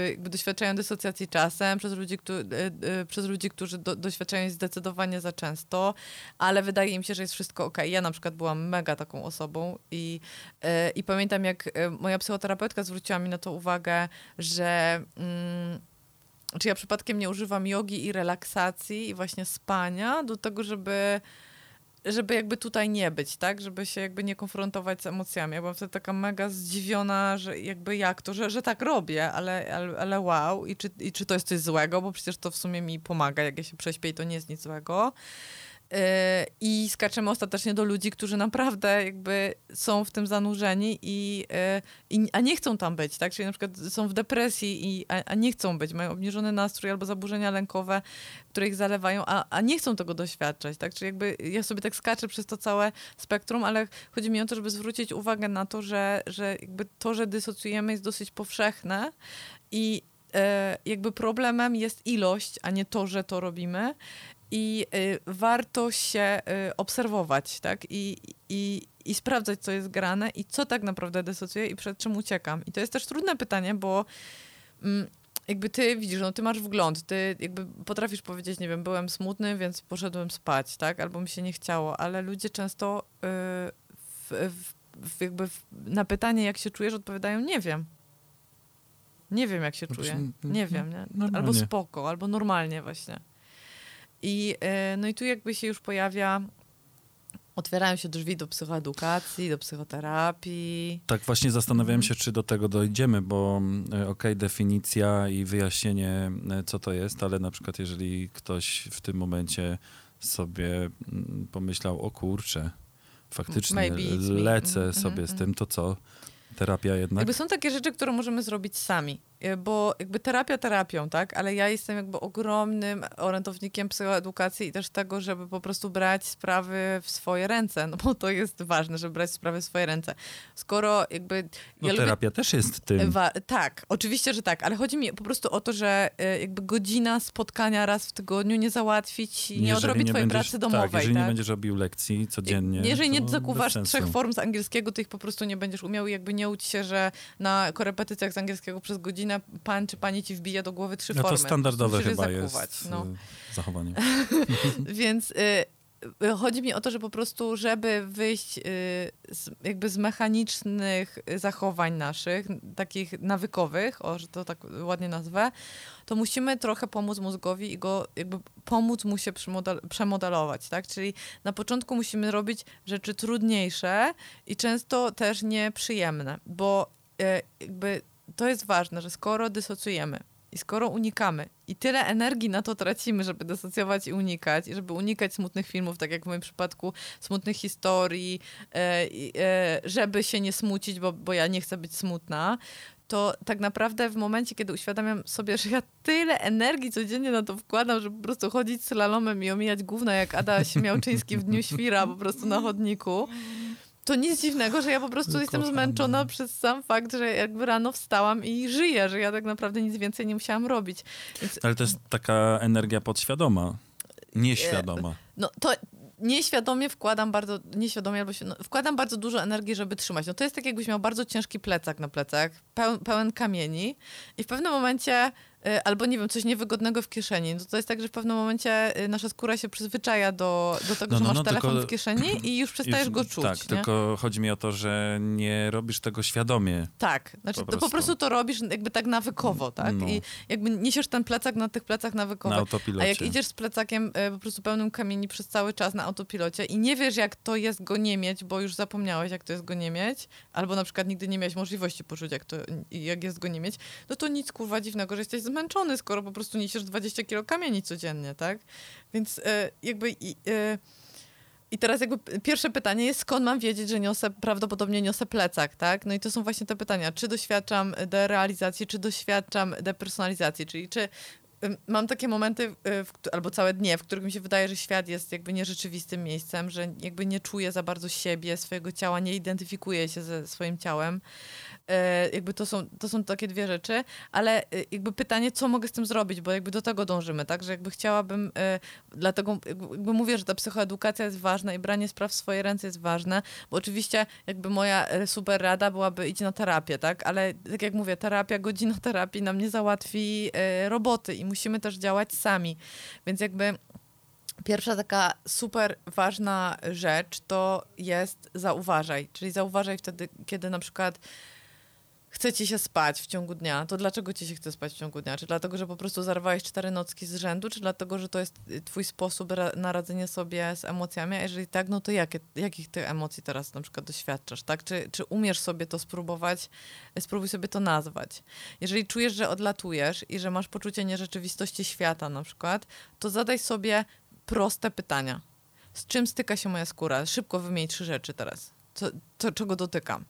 jakby doświadczają dysocjacji czasem, przez ludzi, którzy, y, y, przez ludzi, którzy do, doświadczają zdecydowanie za często, ale wydaje im się, że jest wszystko ok. Ja na przykład byłam mega taką osobą i, i pamiętam, jak moja psychoterapeutka zwróciła mi na to uwagę, że mm, czy ja przypadkiem nie używam jogi i relaksacji i właśnie spania do tego, żeby żeby jakby tutaj nie być, tak? Żeby się jakby nie konfrontować z emocjami. Ja byłam wtedy taka mega zdziwiona, że jakby jak to, że, że tak robię, ale, ale, ale wow. I czy, I czy to jest coś złego? Bo przecież to w sumie mi pomaga. Jak ja się prześpię i to nie jest nic złego. I skaczemy ostatecznie do ludzi, którzy naprawdę jakby są w tym zanurzeni i, e, i, a nie chcą tam być, tak? Czyli na przykład są w depresji, i, a, a nie chcą być, mają obniżony nastrój albo zaburzenia lękowe, które ich zalewają, a, a nie chcą tego doświadczać, tak? Czyli jakby ja sobie tak skaczę przez to całe spektrum, ale chodzi mi o to, żeby zwrócić uwagę na to, że, że jakby to, że dysocjujemy jest dosyć powszechne i e, jakby problemem jest ilość, a nie to, że to robimy i y, warto się y, obserwować, tak? I, i, I sprawdzać, co jest grane i co tak naprawdę dysocjuje i przed czym uciekam. I to jest też trudne pytanie, bo mm, jakby ty widzisz, no ty masz wgląd, ty jakby potrafisz powiedzieć, nie wiem, byłem smutny, więc poszedłem spać, tak? Albo mi się nie chciało, ale ludzie często y, w, w, jakby na pytanie, jak się czujesz, odpowiadają, nie wiem. Nie wiem, jak się czuję. Nie wiem, nie? Albo spoko, albo normalnie właśnie. I, e, no i tu jakby się już pojawia otwierają się drzwi do psychoedukacji, do psychoterapii. Tak, właśnie zastanawiałem się, czy do tego dojdziemy, bo e, okej, okay, definicja i wyjaśnienie, e, co to jest, ale na przykład jeżeli ktoś w tym momencie sobie mm, pomyślał, o kurczę, faktycznie lecę mm, sobie mm, z tym, to co? Terapia jednak? Jakby są takie rzeczy, które możemy zrobić sami. E, bo jakby terapia terapią, tak? Ale ja jestem jakby ogromnym orędownikiem psychoedukacji i też tego, żeby po prostu brać sprawy w swoje ręce, no bo to jest ważne, żeby brać sprawy w swoje ręce. Skoro jakby... No ja terapia lubię... też jest tym. Tak, oczywiście, że tak, ale chodzi mi po prostu o to, że e, jakby godzina spotkania raz w tygodniu nie załatwić i nie odrobi twojej będziesz, pracy domowej, tak? jeżeli tak? nie będziesz robił lekcji codziennie, Jeżeli nie zakuwasz trzech form z angielskiego, to ich po prostu nie będziesz umiał i jakby nie uć się, że na korepetycjach z angielskiego przez godzinę pan czy pani ci wbije do głowy trzy no formy. To standardowe chyba jest no. Y, zachowanie. Więc y, y, chodzi mi o to, że po prostu, żeby wyjść y, z, jakby z mechanicznych zachowań naszych, takich nawykowych, o, że to tak ładnie nazwę, to musimy trochę pomóc mózgowi i go jakby pomóc mu się przemodelować, tak? Czyli na początku musimy robić rzeczy trudniejsze i często też nieprzyjemne, bo y, jakby to jest ważne, że skoro dysocjujemy i skoro unikamy i tyle energii na to tracimy, żeby dysocjować i unikać, i żeby unikać smutnych filmów, tak jak w moim przypadku, smutnych historii, e, e, żeby się nie smucić, bo, bo ja nie chcę być smutna, to tak naprawdę w momencie, kiedy uświadamiam sobie, że ja tyle energii codziennie na to wkładam, żeby po prostu chodzić slalomem i omijać gówno jak Ada Śmiałczyński w Dniu Świra po prostu na chodniku, to nic dziwnego, że ja po prostu jestem zmęczona przez sam fakt, że jakby rano wstałam i żyję, że ja tak naprawdę nic więcej nie musiałam robić. Więc... Ale to jest taka energia podświadoma, nieświadoma. No to nieświadomie wkładam bardzo, nieświadomie albo się, no, wkładam bardzo dużo energii, żeby trzymać. No to jest tak, jakbyś miał bardzo ciężki plecak na plecach, pełen, pełen kamieni i w pewnym momencie albo nie wiem, coś niewygodnego w kieszeni. No to jest tak, że w pewnym momencie y, nasza skóra się przyzwyczaja do, do tego, no, że no, masz no, telefon tylko, w kieszeni i już przestajesz już, go czuć. Tak, nie? tylko chodzi mi o to, że nie robisz tego świadomie. Tak, znaczy po prostu, po prostu to robisz jakby tak nawykowo, tak? No. I jakby niesiesz ten plecak na tych plecach nawykowo. Na autopilocie. A jak idziesz z plecakiem y, po prostu pełnym kamieni przez cały czas na autopilocie i nie wiesz, jak to jest go nie mieć, bo już zapomniałeś, jak to jest go nie mieć, albo na przykład nigdy nie miałeś możliwości poczuć, jak, to, jak jest go nie mieć, no to nic kurwa dziwnego, że jesteś zmęczony, skoro po prostu niesiesz 20 kilo kamieni codziennie, tak? Więc e, jakby... E, I teraz jakby pierwsze pytanie jest, skąd mam wiedzieć, że niosę, prawdopodobnie niosę plecak, tak? No i to są właśnie te pytania, czy doświadczam derealizacji, czy doświadczam depersonalizacji, czyli czy mam takie momenty, w, któ- albo całe dnie, w których mi się wydaje, że świat jest jakby nierzeczywistym miejscem, że jakby nie czuję za bardzo siebie, swojego ciała, nie identyfikuję się ze swoim ciałem. E, jakby to są, to są takie dwie rzeczy, ale e, jakby pytanie, co mogę z tym zrobić, bo jakby do tego dążymy, tak, że jakby chciałabym, e, dlatego jakby, mówię, że ta psychoedukacja jest ważna i branie spraw w swoje ręce jest ważne, bo oczywiście jakby moja super rada byłaby iść na terapię, tak, ale tak jak mówię, terapia, godzina terapii nam nie załatwi roboty i musimy też działać sami, więc jakby Pierwsza taka super ważna rzecz to jest zauważaj, czyli zauważaj wtedy, kiedy na przykład chce ci się spać w ciągu dnia, to dlaczego ci się chce spać w ciągu dnia? Czy dlatego, że po prostu zarwałeś cztery nocki z rzędu, czy dlatego, że to jest y, twój sposób ra- na radzenie sobie z emocjami? A jeżeli tak, no to jakie, jakich ty emocji teraz na przykład doświadczasz, tak? Czy, czy umiesz sobie to spróbować, spróbuj sobie to nazwać. Jeżeli czujesz, że odlatujesz i że masz poczucie nierzeczywistości świata na przykład, to zadaj sobie proste pytania. Z czym styka się moja skóra? Szybko wymień trzy rzeczy teraz. Co, co, czego dotykam?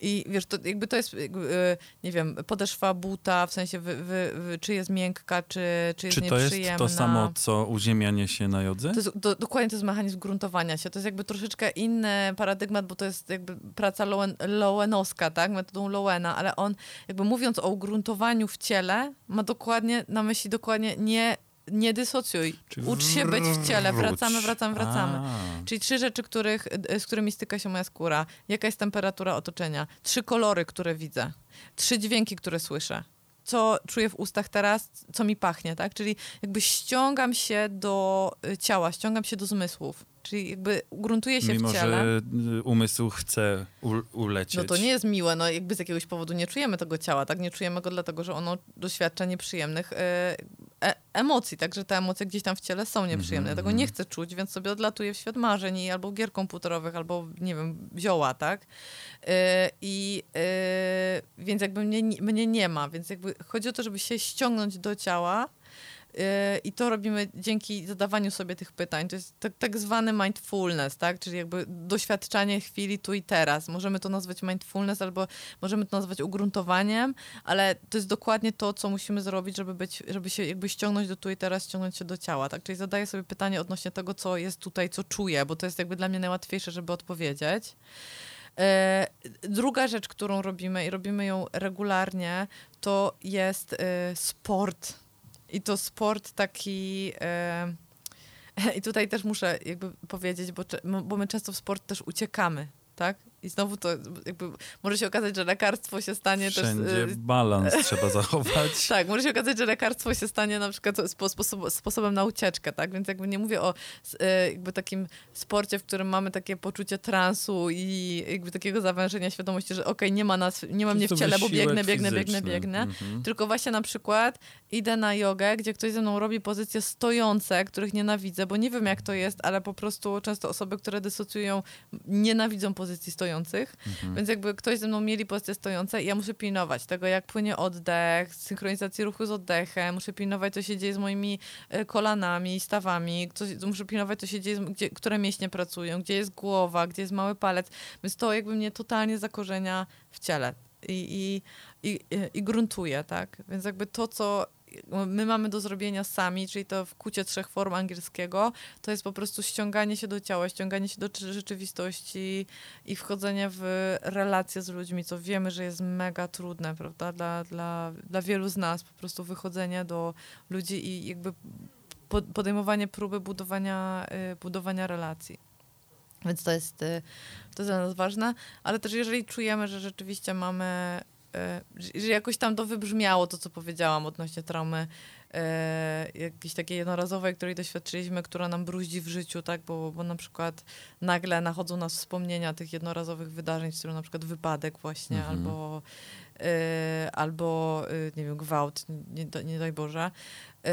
I wiesz, to jakby to jest, jakby, e, nie wiem, podeszwa buta, w sensie wy, wy, wy, czy jest miękka, czy, czy jest Czy to jest to samo, co uziemianie się na jodze? To jest, do, dokładnie to jest mechanizm gruntowania się. To jest jakby troszeczkę inny paradygmat, bo to jest jakby praca Lowen, Lowenowska, tak? Metodą Lowena, ale on jakby mówiąc o ugruntowaniu w ciele, ma dokładnie na myśli dokładnie nie, nie dysocjuj. Czyli Ucz się być w ciele. Wracamy, wracamy, wracamy. A. Czyli trzy rzeczy, których, y, z którymi styka się moja skóra. Jaka jest temperatura otoczenia? Trzy kolory, które widzę. Trzy dźwięki, które słyszę. Co czuję w ustach teraz, co mi pachnie, tak? Czyli jakby ściągam się do y, ciała, ściągam się do zmysłów. Czyli jakby gruntuję się Mimo, w ciele. że y, umysł chce ulecieć. No to nie jest miłe, no jakby z jakiegoś powodu nie czujemy tego ciała, tak? Nie czujemy go dlatego, że ono doświadcza nieprzyjemnych e, e, emocji, także te emocje gdzieś tam w ciele są nieprzyjemne. Ja tego nie chcę czuć, więc sobie odlatuję w świat marzeń i albo gier komputerowych, albo nie wiem, zioła, tak? E, I więc jakby mnie, mnie nie ma, więc jakby chodzi o to, żeby się ściągnąć do ciała, I to robimy dzięki zadawaniu sobie tych pytań. To jest tak, tak zwany mindfulness, tak? Czyli jakby doświadczanie chwili tu i teraz. Możemy to nazwać mindfulness albo możemy to nazwać ugruntowaniem, ale to jest dokładnie to, co musimy zrobić, żeby być, żeby się jakby ściągnąć do tu i teraz, ściągnąć się do ciała, tak? Czyli zadaję sobie pytanie odnośnie tego, co jest tutaj, co czuję, bo to jest jakby dla mnie najłatwiejsze, żeby odpowiedzieć. E, Druga rzecz, którą robimy i robimy ją regularnie, to jest e, sport. I to sport taki. E, I tutaj też muszę jakby powiedzieć, bo, bo my często w sport też uciekamy, tak? I znowu to jakby może się okazać, że lekarstwo się stanie Wszędzie też. e, balans trzeba zachować. tak, może się okazać, że lekarstwo się stanie na przykład spo, sposob, sposobem na ucieczkę, tak? Więc jakby nie mówię o e, jakby takim sporcie, w którym mamy takie poczucie transu i jakby takiego zawężenia świadomości, że okej, nie ma nas, nie ma mnie w ciele, bo biegnę, biegnę, biegnę, biegnę. Mhm. Tylko właśnie na przykład idę na jogę, gdzie ktoś ze mną robi pozycje stojące, których nienawidzę, bo nie wiem jak to jest, ale po prostu często osoby, które dysocjują, nienawidzą pozycji stojących. Mhm. Więc jakby ktoś ze mną mieli pozycje stojące i ja muszę pilnować tego, jak płynie oddech, synchronizacji ruchu z oddechem, muszę pilnować, co się dzieje z moimi e, kolanami, stawami, co, muszę pilnować, co się dzieje, gdzie, które mięśnie pracują, gdzie jest głowa, gdzie jest mały palec. Więc to jakby mnie totalnie zakorzenia w ciele i, i, i, i gruntuje, tak? Więc jakby to, co my mamy do zrobienia sami, czyli to w kucie trzech form angielskiego, to jest po prostu ściąganie się do ciała, ściąganie się do czy- rzeczywistości i wchodzenie w relacje z ludźmi, co wiemy, że jest mega trudne, prawda? Dla, dla, dla wielu z nas po prostu wychodzenie do ludzi i jakby po- podejmowanie próby budowania, y, budowania relacji. Więc to jest, y, to jest dla nas ważne, ale też jeżeli czujemy, że rzeczywiście mamy, że- że jakoś tam to wybrzmiało, to co powiedziałam odnośnie traumy y, jakiejś takiej jednorazowej, której doświadczyliśmy, która nam bruździ w życiu, tak, bo, bo na przykład nagle nachodzą nas wspomnienia tych jednorazowych wydarzeń, w którym na przykład wypadek właśnie, Mhm. albo albo, y, nie wiem, gwałt, nie, nie, daj Boże. Y,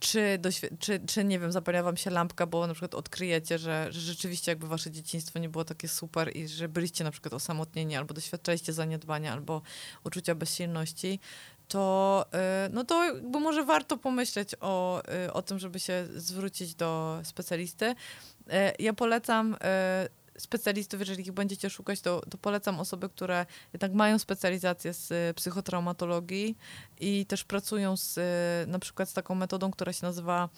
czy, czy, czy, nie wiem, zapala wam się lampka, bo na przykład odkryjecie, że, że rzeczywiście jakby wasze dzieciństwo nie było takie super i że byliście na przykład osamotnieni, albo doświadczaliście zaniedbania, albo uczucia bezsilności, to, y, no to jakby może warto pomyśleć o, y, o tym, żeby się zwrócić do specjalisty. Y, Ja polecam y, specjalistów, jeżeli ich będziecie szukać, to, to polecam osoby, które jednak mają specjalizację z y, psychotraumatologii i też pracują z, y, na przykład z taką metodą, która się nazywa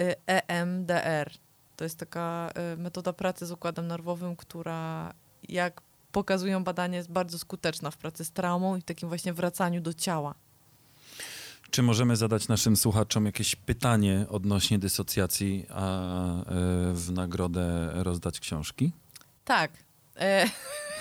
y, EMDR. To jest taka metoda pracy z układem nerwowym, która jak pokazują badania jest bardzo skuteczna w pracy z traumą i w takim właśnie wracaniu do ciała. Czy możemy zadać naszym słuchaczom jakieś pytanie odnośnie dysocjacji, a w nagrodę rozdać książki? Так. E,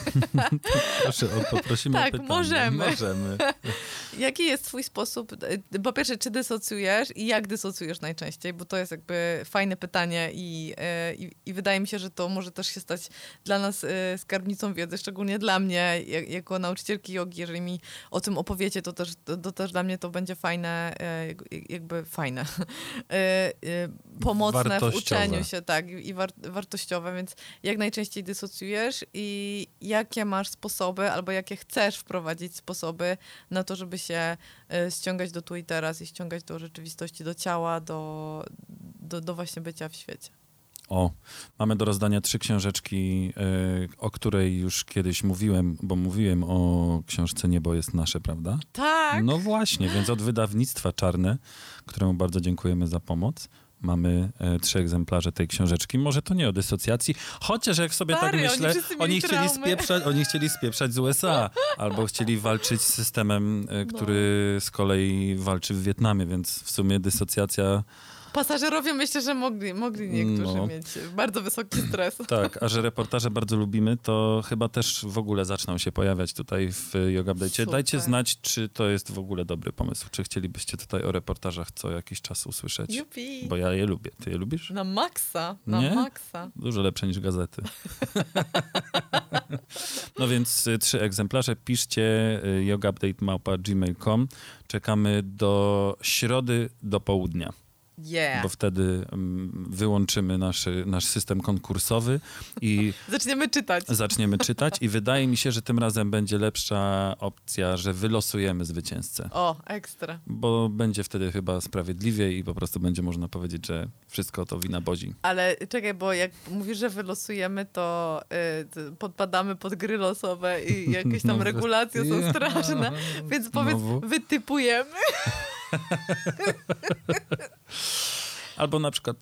Proszę, poprosimy Tak, pytanie. możemy. Możemy. Jaki jest twój sposób, e, po pierwsze, czy dysocjujesz i jak dysocjujesz najczęściej, bo to jest jakby fajne pytanie i, e, i, i wydaje mi się, że to może też się stać dla nas skarbnicą wiedzy, szczególnie dla mnie, jak, jako nauczycielki jogi, jeżeli mi o tym opowiecie, to też, to, to też dla mnie to będzie fajne, jak- jakby fajne, pomocne w uczeniu się, tak, i war, wartościowe, więc jak najczęściej dysocjujesz i jakie masz sposoby, albo jakie chcesz wprowadzić sposoby na to, żeby się y, ściągać do tu i teraz i ściągać do rzeczywistości, do ciała, do, do, do właśnie bycia w świecie. O, mamy do rozdania trzy książeczki, e, o której już kiedyś mówiłem, bo mówiłem o książce Niebo jest nasze, prawda? Tak! No właśnie, więc od wydawnictwa Czarne, któremu bardzo dziękujemy za pomoc. Mamy e, trzy egzemplarze tej książeczki. Może to nie o dysocjacji, chociaż jak sobie Stary, tak oni myślę, mieli oni chcieli, traumy. spieprzać, oni chcieli spieprzać z USA, albo chcieli walczyć z systemem, e, który z kolei walczy w Wietnamie, więc w sumie dysocjacja Pasażerowie myślę, że mogli, mogli niektórzy No. mieć bardzo wysoki stres. Tak, a że reportaże bardzo lubimy, to chyba też w ogóle zaczną się pojawiać tutaj w Yoga Update. Super. Dajcie znać, czy to jest w ogóle dobry pomysł. Czy chcielibyście tutaj o reportażach co jakiś czas usłyszeć? Jupi! Bo ja je lubię. Ty je lubisz? Na maksa, na Nie? maksa. Dużo lepsze niż gazety. no więc y, trzy egzemplarze. Piszcie y, yogaupdate.gmail.com. Czekamy do środy do południa, Yeah. bo wtedy mm, wyłączymy nasz, nasz system konkursowy i Zaczniemy czytać. zaczniemy czytać i wydaje mi się, że tym razem będzie lepsza opcja, że wylosujemy zwycięzcę. O, ekstra. Bo będzie wtedy chyba sprawiedliwiej i po prostu będzie można powiedzieć, że wszystko to wina Bozi. Ale czekaj, bo jak mówisz, że wylosujemy, to y, podpadamy pod gry losowe i jakieś tam No, regulacje są straszne. Więc powiedz, wytypujemy. Albo na przykład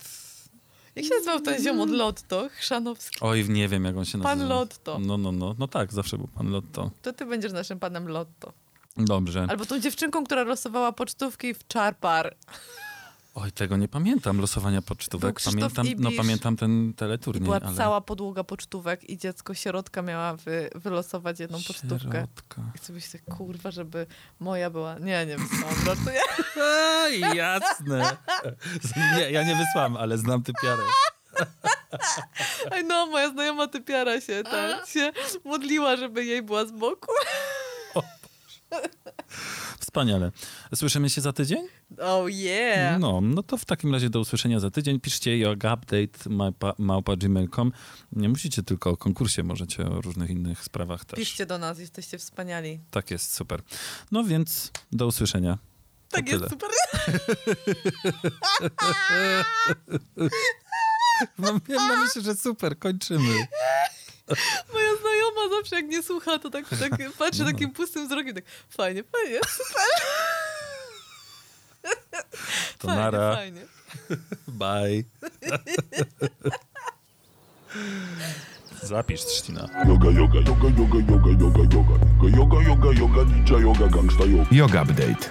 Jak się nazywał ten ziom od Lotto? Chrzanowski. Oj, nie wiem, jak on się nazywa. Pan Lotto. No, no, no. No tak, zawsze był pan Lotto. To ty będziesz naszym panem Lotto. Dobrze. Albo tą dziewczynką, która losowała pocztówki w Czarpar. Oj, tego nie pamiętam, losowania pocztówek. Pamiętam, no pamiętam ten teleturniej, Była ale... cała podłoga pocztówek i dziecko sierotka miała wy, wylosować jedną pocztówkę. Sierotka. I sobie myślę, kurwa, żeby moja była... Nie, nie wysłałam, żartuję. Jasne. Nie, ja nie wysłałem, ale znam typiarę. Ej, no, moja znajoma typiara się, ta, się modliła, żeby jej była z boku. Wspaniale. Słyszymy się za tydzień? Oh yeah! No, no to w takim razie do usłyszenia za tydzień. Piszcie yogaupdate małpa, małpa gmail.com. Nie musicie tylko o konkursie, możecie o różnych innych sprawach też. Piszcie do nas, jesteście wspaniali. Tak jest, super. No więc do usłyszenia. To Tak jest, super. Mam, na myśli, że super, kończymy. Moja znajoma ona zawsze jak nie słucha, to tak, tak no, no. patrzy no. takim pustym wzrokiem, tak fajnie, fajnie, super. To fajnie, nara. Fajnie. Bye. Zapisz trzcina. Yoga, yoga, yoga, yoga, yoga, yoga, yoga. Yoga, yoga, yoga, yoga, ninja yoga, gangsta yoga. Yoga update.